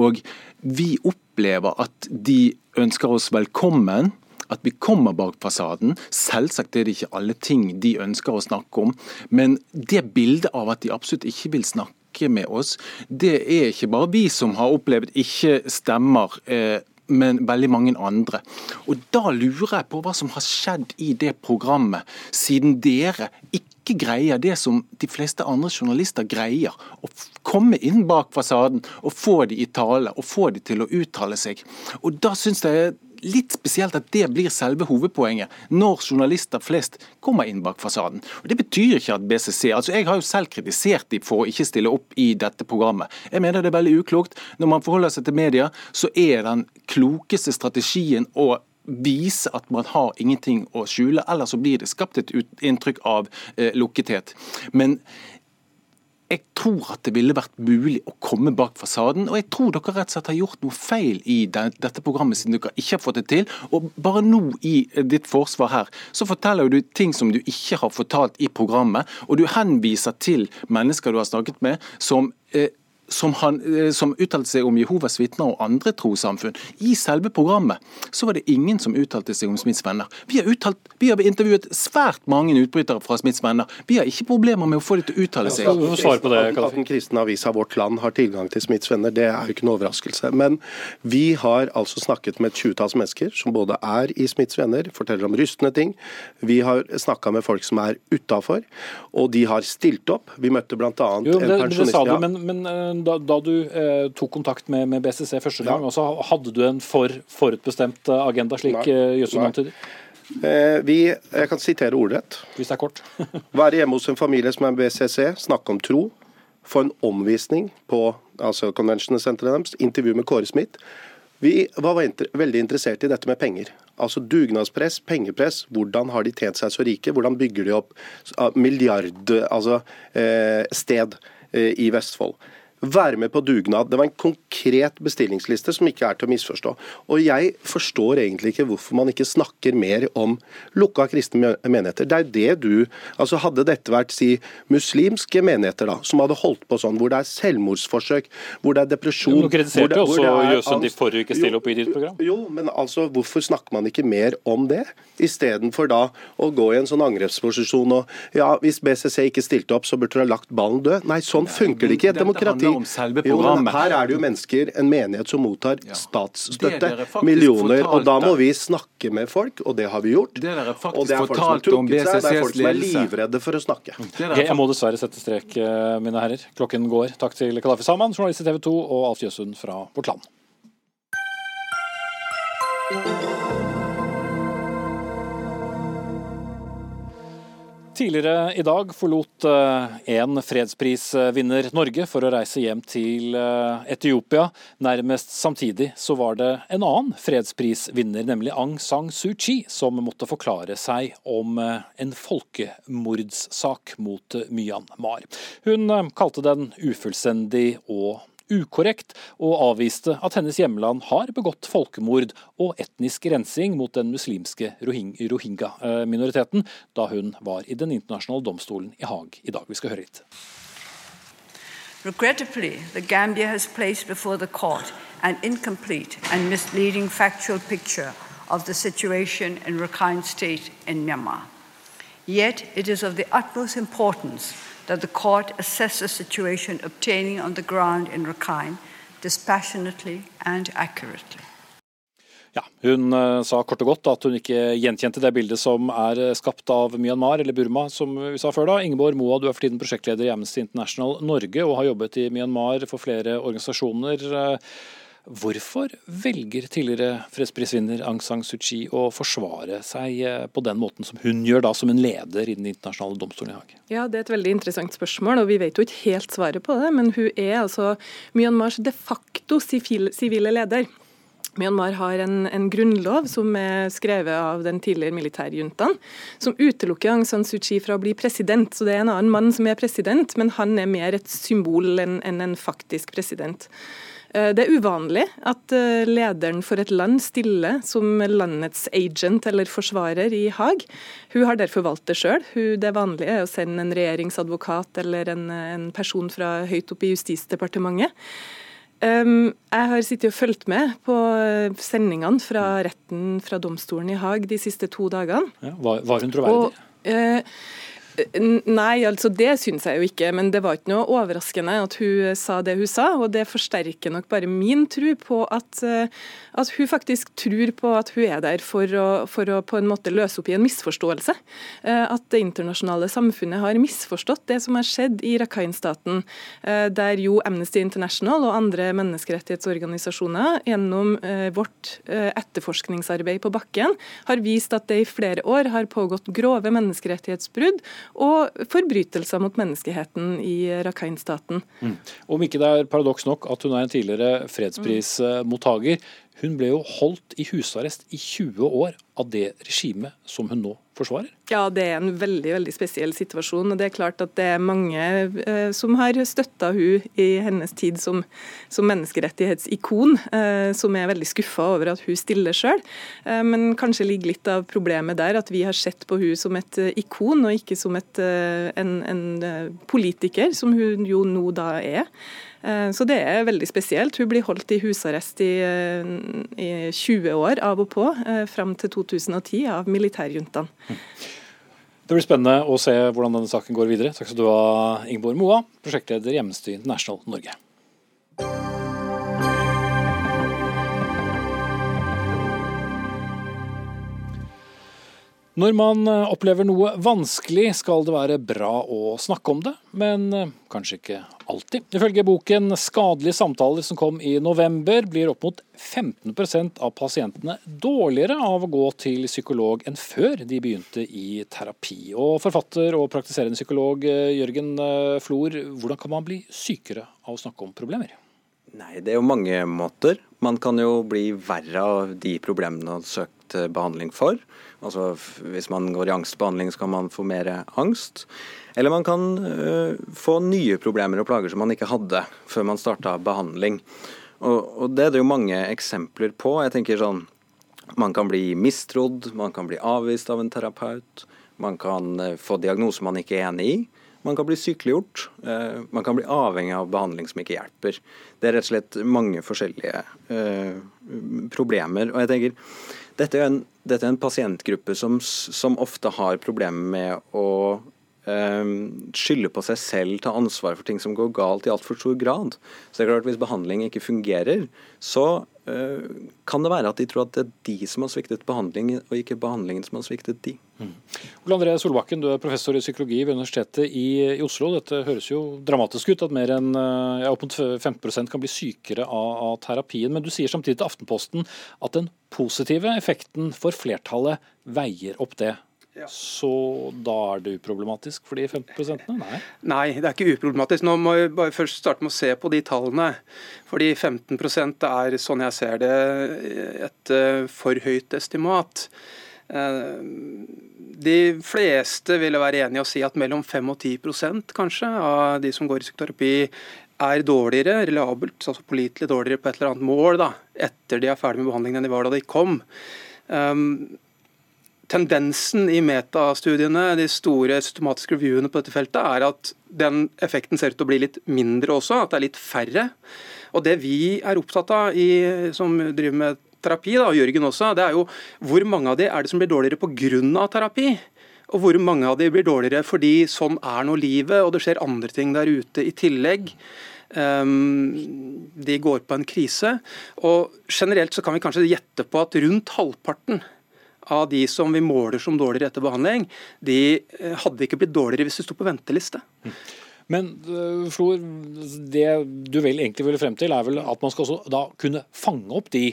Og vi opplever at de ønsker oss velkommen at vi kommer bak fasaden. Selvsagt er det ikke alle ting de ønsker å snakke om, men det bildet av at de absolutt ikke vil snakke med oss, det er ikke bare vi som har opplevd ikke stemmer. Eh, men veldig mange andre. Og Da lurer jeg på hva som har skjedd i det programmet, siden dere ikke greier det som de fleste andre journalister greier. Å komme inn bak fasaden og få de i tale, og få de til å uttale seg. Og Da syns jeg litt spesielt at det blir selve hovedpoenget, når journalister flest kommer inn bak fasaden. Og Det betyr ikke at BCC altså Jeg har jo selv kritisert dem for å ikke stille opp i dette programmet. Jeg mener det er veldig uklokt. Når man forholder seg til media, så er den klokeste strategien å vise at man har ingenting å skjule, eller så blir det skapt et inntrykk av eh, lukkethet. Men jeg tror at det ville vært mulig å komme bak fasaden, og jeg tror dere rett og slett har gjort noe feil i den, dette programmet siden dere ikke har fått det til. Og bare nå i eh, ditt forsvar her, så forteller du ting som du ikke har fortalt i programmet, og du henviser til mennesker du har snakket med som eh, som, han, eh, som uttalte seg om Jehovas vitner og andre trossamfunn. I selve programmet så var det ingen som uttalte seg om Smiths venner. Vi har, uttalt, vi har intervjuet svært mange utbrytere fra Smiths venner. Vi har ikke problemer med å få dem til å uttale seg. At, at den kristne avisa Vårt Land har tilgang til Smiths venner, det er jo ikke noe overraskelse. Men vi har altså snakket med et tjuetalls mennesker som både er i Smiths venner, forteller om rystende ting. Vi har snakka med folk som er utafor, og de har stilt opp. Vi møtte bl.a. en pensjonist. det, det sa du, men, men eh, da, da du eh, tok kontakt med, med BCC første gang, også, hadde du en for forutbestemt eh, agenda, slik eh, Jøssund antyder? Eh, Vi, jeg kan sitere ordrett. Hvis det er kort. Være hjemme hos en familie som er BCC, snakke om tro. Få en omvisning på altså convention-senteret deres. Intervju med Kåre Smith. Vi var veldig interessert i dette med penger. Altså dugnadspress, pengepress. Hvordan har de tjent seg så rike? Hvordan bygger de opp ah, milliard altså, eh, sted eh, i Vestfold? Være med på dugnad. Det var en konkret bestillingsliste som ikke er til å misforstå. Og jeg forstår egentlig ikke hvorfor man ikke snakker mer om lukka kristne menigheter. Det er jo det du Altså Hadde dette vært si muslimske menigheter da, som hadde holdt på sånn, hvor det er selvmordsforsøk, hvor det er depresjon Du kritiserte jo også Jøsund er Jøssund de angst. for stille opp i ditt program. Jo, men altså, hvorfor snakker man ikke mer om det? Istedenfor da å gå i en sånn angrepsposisjon og ja, hvis BCC ikke stilte opp, så burde du ha lagt ballen død. Nei, sånn funker det ikke i et demokrati. Om selve Jo, her er det jo mennesker, en menighet som mottar ja. statsstøtte, Millioner. millioner, og da må vi snakke med folk, og det har vi gjort. Det dere faktisk og det er folk som har om trukket seg, det er folk som er livredde for å snakke. Jeg, må dessverre sette strek, eh, mine herrer. Klokken går. Takk til Kadafi Saman, journalist i TV 2, og Alf Jøssund fra Vårt Land. Tidligere i dag forlot eh, en fredsprisvinner Norge for å reise hjem til eh, Etiopia. Nærmest samtidig så var det en annen fredsprisvinner, nemlig Aung San Suu Kyi, som måtte forklare seg om eh, en folkemordssak mot Myanmar. Hun kalte den ufullstendig og ukorrekt, og avviste at hennes hjemland har begått folkemord og etnisk rensing mot den muslimske rohingya-minoriteten da hun var i Den internasjonale domstolen i Haag i dag. Vi skal høre litt. Regrettably, the Gambia has placed before the court an incomplete and misleading factual picture of the situation in Rakhine State in Myanmar. Yet, it is of the utmost importance that the court assess the situation obtaining on the ground in Rakhine dispassionately and accurately. Ja, Hun uh, sa kort og godt at hun ikke gjenkjente det bildet som er eh, skapt av Myanmar, eller Burma, som vi sa før da. Ingeborg Moa, du er for tiden prosjektleder i Amnesty International Norge og har jobbet i Myanmar for flere organisasjoner. Hvorfor velger tidligere fredsprisvinner Aung San Suu Kyi å forsvare seg på den måten som hun gjør da, som en leder i Den internasjonale domstolen i Haag? Ja, Det er et veldig interessant spørsmål, og vi vet jo ikke helt svaret på det. Men hun er altså Myanmars de facto sivile leder. Myanmar har en, en, grunnlov som er skrevet av den tidligere militærjuntaen, som utelukker Aung San Suu Kyi fra å bli president. Så det er en annen mann som er president, men han er mer et symbol enn en, en faktisk president. Eh, det er uvanlig at eh, lederen for et land stiller som landets agent eller forsvarer i Haag. Hun har derfor valgt det sjøl. Det vanlige er å sende en regjeringsadvokat eller en, en person fra høyt oppe i Justisdepartementet. Jeg har sittet og fulgt med på sendingene fra retten fra domstolen i Haag de siste to dagene. Ja, var, var hun troverdig? Og, uh, Nei, altså det syns jeg jo ikke. Men det var ikke noe overraskende at hun sa det hun sa. Og det forsterker nok bare min tro på at, eh, at hun faktisk tror på at hun er der for å, for å, på en måte løse opp i en misforståelse. Eh, at det internasjonale samfunnet har misforstått det som har skjedd i Rakhine-staten. Eh, der jo Amnesty International og andre menneskerettighetsorganisasjoner gjennom vårt etterforskningsarbeid på bakken har vist at det i flere år har pågått grove menneskerettighetsbrudd og forbrytelser mot menneskeheten i Rakhine-staten. Mm. Om ikke det er paradoks nok at hun er en tidligere fredsprismottaker, hun ble jo holdt i husarrest i 20 år av det regimet som hun nå forsvarer? Ja, det er en veldig veldig spesiell situasjon. og Det er klart at det er mange eh, som har støtta hun i hennes tid som, som menneskerettighetsikon, eh, som er veldig skuffa over at hun stiller sjøl. Eh, men kanskje ligger litt av problemet der at vi har sett på hun som et eh, ikon, og ikke som et, eh, en, en eh, politiker, som hun jo nå da er. Så det er veldig spesielt. Hun blir holdt i husarrest i, i 20 år av og på, fram til 2010 av militærjuntaen. Det blir spennende å se hvordan denne saken går videre. Takk skal du ha, Ingeborg Moa, prosjektleder i Hjemmestyret International Norge. Når man eh, opplever noe vanskelig, skal det være bra å snakke om det, men eh, kanskje ikke alltid. Ifølge boken 'Skadelige samtaler' som kom i november, blir opp mot 15% av pasientene dårligere av å gå til psykolog enn før de begynte i terapi. Og forfatter og praktiserende psykolog eh, Jørgen Flor, hvordan kan man bli sykere av å snakke om problemer? Nei, Det er jo mange måter. Man kan jo bli verre av de problemene man har søkt behandling for. Altså Hvis man går i angstbehandling, så kan man få mer angst. Eller man kan uh, få nye problemer og plager som man ikke hadde før man starta behandling. Og, og, Det er det jo mange eksempler på. Jeg tenker sånn, Man kan bli mistrodd, man kan bli avvist av en terapeut. Man kan uh, få diagnoser man ikke er enig i. Man kan bli sykeliggjort. Uh, man kan bli avhengig av behandling som ikke hjelper. Det er rett og slett mange forskjellige problemer. Og jeg tenker dette er en, dette er en pasientgruppe som, som, ofte har problemer med å eh, skylde på seg selv, ta ansvar for ting som går galt i altfor stor grad. Så det er klart Hvis behandling ikke fungerer, så kan det være at de tror at det er de som har sviktet behandling, og ikke behandlingen som har sviktet de. Mm. Ole André Solbakken, du er professor i psykologi ved Universitetet i, i Oslo. Dette høres jo dramatisk ut, at mer enn ja, opp mot 15 kan bli sykere av, av terapien. Men du sier samtidig til Aftenposten at den positive effekten for flertallet veier opp det. Ja. Så da er det uproblematisk for de 15 Nei. Nei, det er ikke uproblematisk. Nå må vi bare først starte med å se på de tallene. Fordi 15% er, sånn jeg ser det, et eh, for høyt estimat. Eh, de fleste ville være enige å si at mellom 5 og 10% kanskje av de som går i psykoterapi, er dårligere, reliabelt, altså pålitelig dårligere på et eller annet mål da, etter de er ferdig med behandlingen enn de var da de kom. Um, tendensen i metastudiene, de store systematiske reviewene på dette feltet, er at den effekten ser ut til å bli litt mindre også, at det er litt færre. Og Det vi er opptatt av, i, som driver med terapi, da, og Jørgen også, det er jo hvor mange av de er det som blir dårligere pga. terapi? Og hvor mange av de blir dårligere fordi sånn er nå livet, og det skjer andre ting der ute i tillegg. Um, de går på en krise. Og generelt så kan vi kanskje gjette på at rundt halvparten av de som vi måler som dårligere etter behandling, de eh, hadde ikke blitt dårligere hvis de sto på venteliste. Men uh, Flor, det du vel egentlig ville frem til, er vel at man skal da kunne fange opp de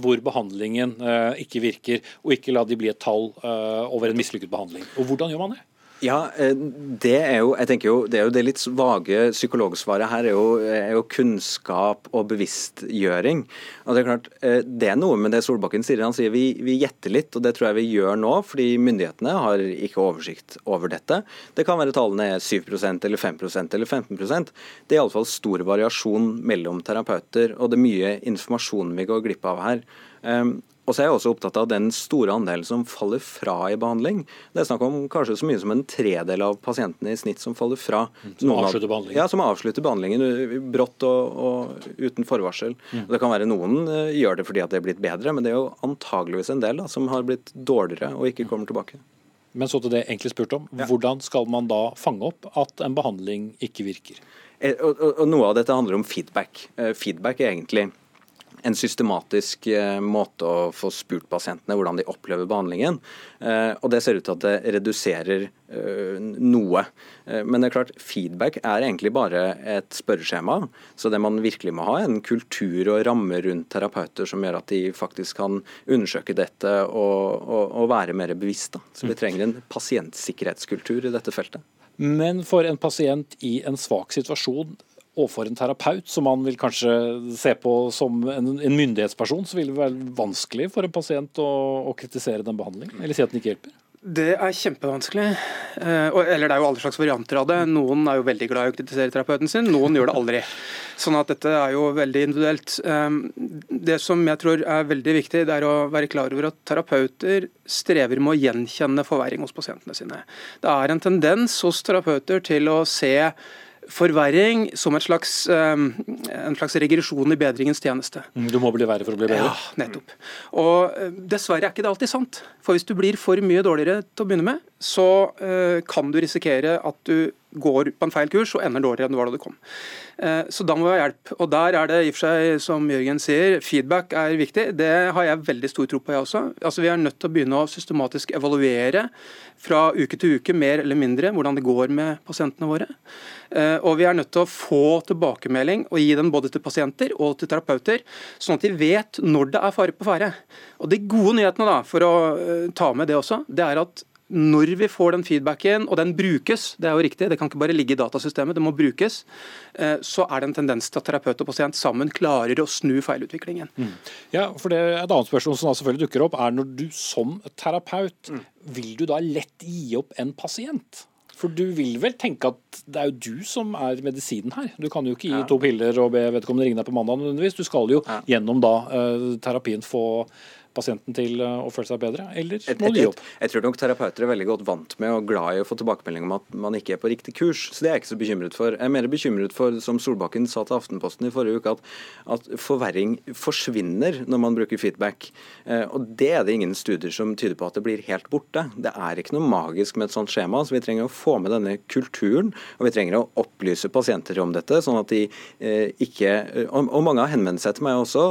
hvor behandlingen uh, ikke virker, og ikke la de bli et tall over en mislykket behandling. Og Hvordan gjør man det? Ja, eh, det er jo jeg tenker jo, det er jo det litt vage psykologsvaret her er jo, er jo, kunnskap og bevisstgjøring. Og Det er klart, eh, det er noe med det Solbakken sier. Han sier vi, vi gjetter litt, og det tror jeg vi gjør nå, fordi myndighetene har ikke oversikt over dette. Det kan være tallene er 7% eller 5% eller 15% Det er iallfall stor variasjon mellom terapeuter, og det er mye informasjon vi går glipp av her. Og så er jeg også opptatt av den store andelen som faller fra i behandling. Det er snakk om kanskje så mye som en tredel av pasientene i snitt som faller fra. Som avslutter behandlingen? Ja, som avslutter behandlingen brått og, og uten forvarsel. Mm. Og det kan være Noen uh, gjør det fordi at det er blitt bedre, men det er jo antageligvis en del da, som har blitt dårligere og ikke kommer tilbake. Men så til det egentlig spurt om. Ja. Hvordan skal man da fange opp at en behandling ikke virker? Eh, og, og, og Noe av dette handler om feedback. Uh, feedback er egentlig en systematisk eh, måte å få spurt pasientene hvordan de opplever behandlingen. Eh, og Det ser ut til at det reduserer eh, noe. Men det er klart, feedback er egentlig bare et spørreskjema. Så det man virkelig må ha, er en kultur og ramme rundt terapeuter som gjør at de faktisk kan undersøke dette og, og, og være mer bevisst. Så vi mm. trenger en pasientsikkerhetskultur i dette feltet. Men for en pasient i en svak situasjon, overfor en terapeut, som man vil kanskje se på som en, en myndighetsperson, så vil det være vanskelig for en pasient å, å, kritisere den behandlingen, eller si at den ikke hjelper? Det er kjempevanskelig. Eh, eller det er jo alle slags varianter av det. Noen er jo veldig glad i å kritisere terapeuten sin, noen gjør det aldri. Sånn at dette er jo veldig individuelt. Eh, det som jeg tror er veldig viktig, det er å være klar over at terapeuter strever med å gjenkjenne forverring hos pasientene sine. Det er en tendens hos terapeuter til å se forverring som et slags, ehm, en slags regresjon i bedringens tjeneste. Mm, du må bli verre for å bli bedre? Ja, nettopp. Og eh, Dessverre er ikke det alltid sant. For hvis du blir for mye dårligere til å begynne med, så uh, kan du risikere at du går på en feil kurs og ender dårligere enn det var da du kom. Uh, så da må vi ha hjelp. Og der er det i og for seg, som Jørgen sier, feedback er viktig. Det har jeg veldig stor tro på, jeg også. Altså Vi er nødt til å begynne å systematisk evaluere fra uke til uke, mer eller mindre, hvordan det går med pasientene våre. Eh, og vi er nødt til å få tilbakemelding og gi den både til pasienter og til terapeuter, sånn at de vet når det er fare på ferde. Og De gode nyhetene da, for å eh, ta med det også, det er at når vi får den feedbacken, og den brukes, det er jo riktig, det kan ikke bare ligge i datasystemet, det må brukes, eh, så er det en tendens til at terapeut og pasient sammen klarer å snu feilutviklingen. Mm. Ja, for det er Et annet spørsmål som selvfølgelig dukker opp, er når du som terapeut, mm. vil du da lett gi opp en pasient? For du vil vel tenke at det er jo du som er medisinen her. Du kan jo ikke gi ja. to piller og be vedkommende ringe deg på mandag nødvendigvis. Du skal jo ja. gjennom da uh, terapien få pasienten til eh, å føle seg bedre, eller må de gi opp? Jeg, tror nok terapeuter er veldig godt vant med og glad i å få tilbakemelding om at man ikke er på riktig kurs. Så det er jeg ikke så bekymret for. Jeg er mer bekymret for, som Solbakken sa til Aftenposten i forrige uke, at, at forverring forsvinner når man bruker feedback. Eh, og det er det ingen studier som tyder på at det blir helt borte. Det er ikke noe magisk med et sånt skjema, så vi trenger å få med denne kulturen. Og vi trenger å opplyse pasienter om dette, sånn at de eh, ikke og, mange har henvendt seg til meg også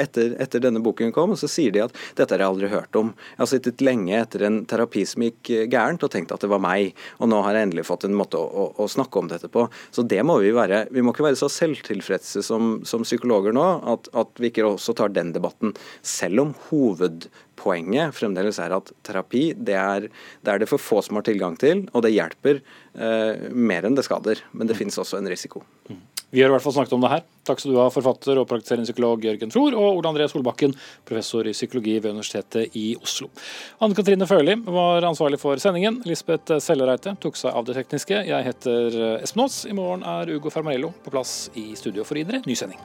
etter, etter denne boken kom, og så sier de at at dette har jeg aldri hørt om. Jeg har sittet lenge etter en terapi som gikk eh, gærent og tenkt at det var meg, og nå har jeg endelig fått en måte å, å, å snakke om dette på. Så det må vi være. Vi må ikke være så selvtilfredse som, som psykologer nå at, at, vi ikke også tar den debatten, selv om hovedpoenget fremdeles er at terapi det er, det er det for få som har tilgang til, og det hjelper eh, mer enn det skader. Men det finnes også en risiko. Mm. Vi har i hvert fall snakket om det her. Takk skal du ha, forfatter og praktiserende psykolog Jørgen Frohr, og Ole André Solbakken, professor i psykologi ved Universitetet i Oslo. Anne Katrine Førli var ansvarlig for sendingen. Lisbeth Sellereite tok seg av det tekniske. Jeg heter Espen Aas. I morgen er Ugo Fermarello på plass i studio for idere ny sending.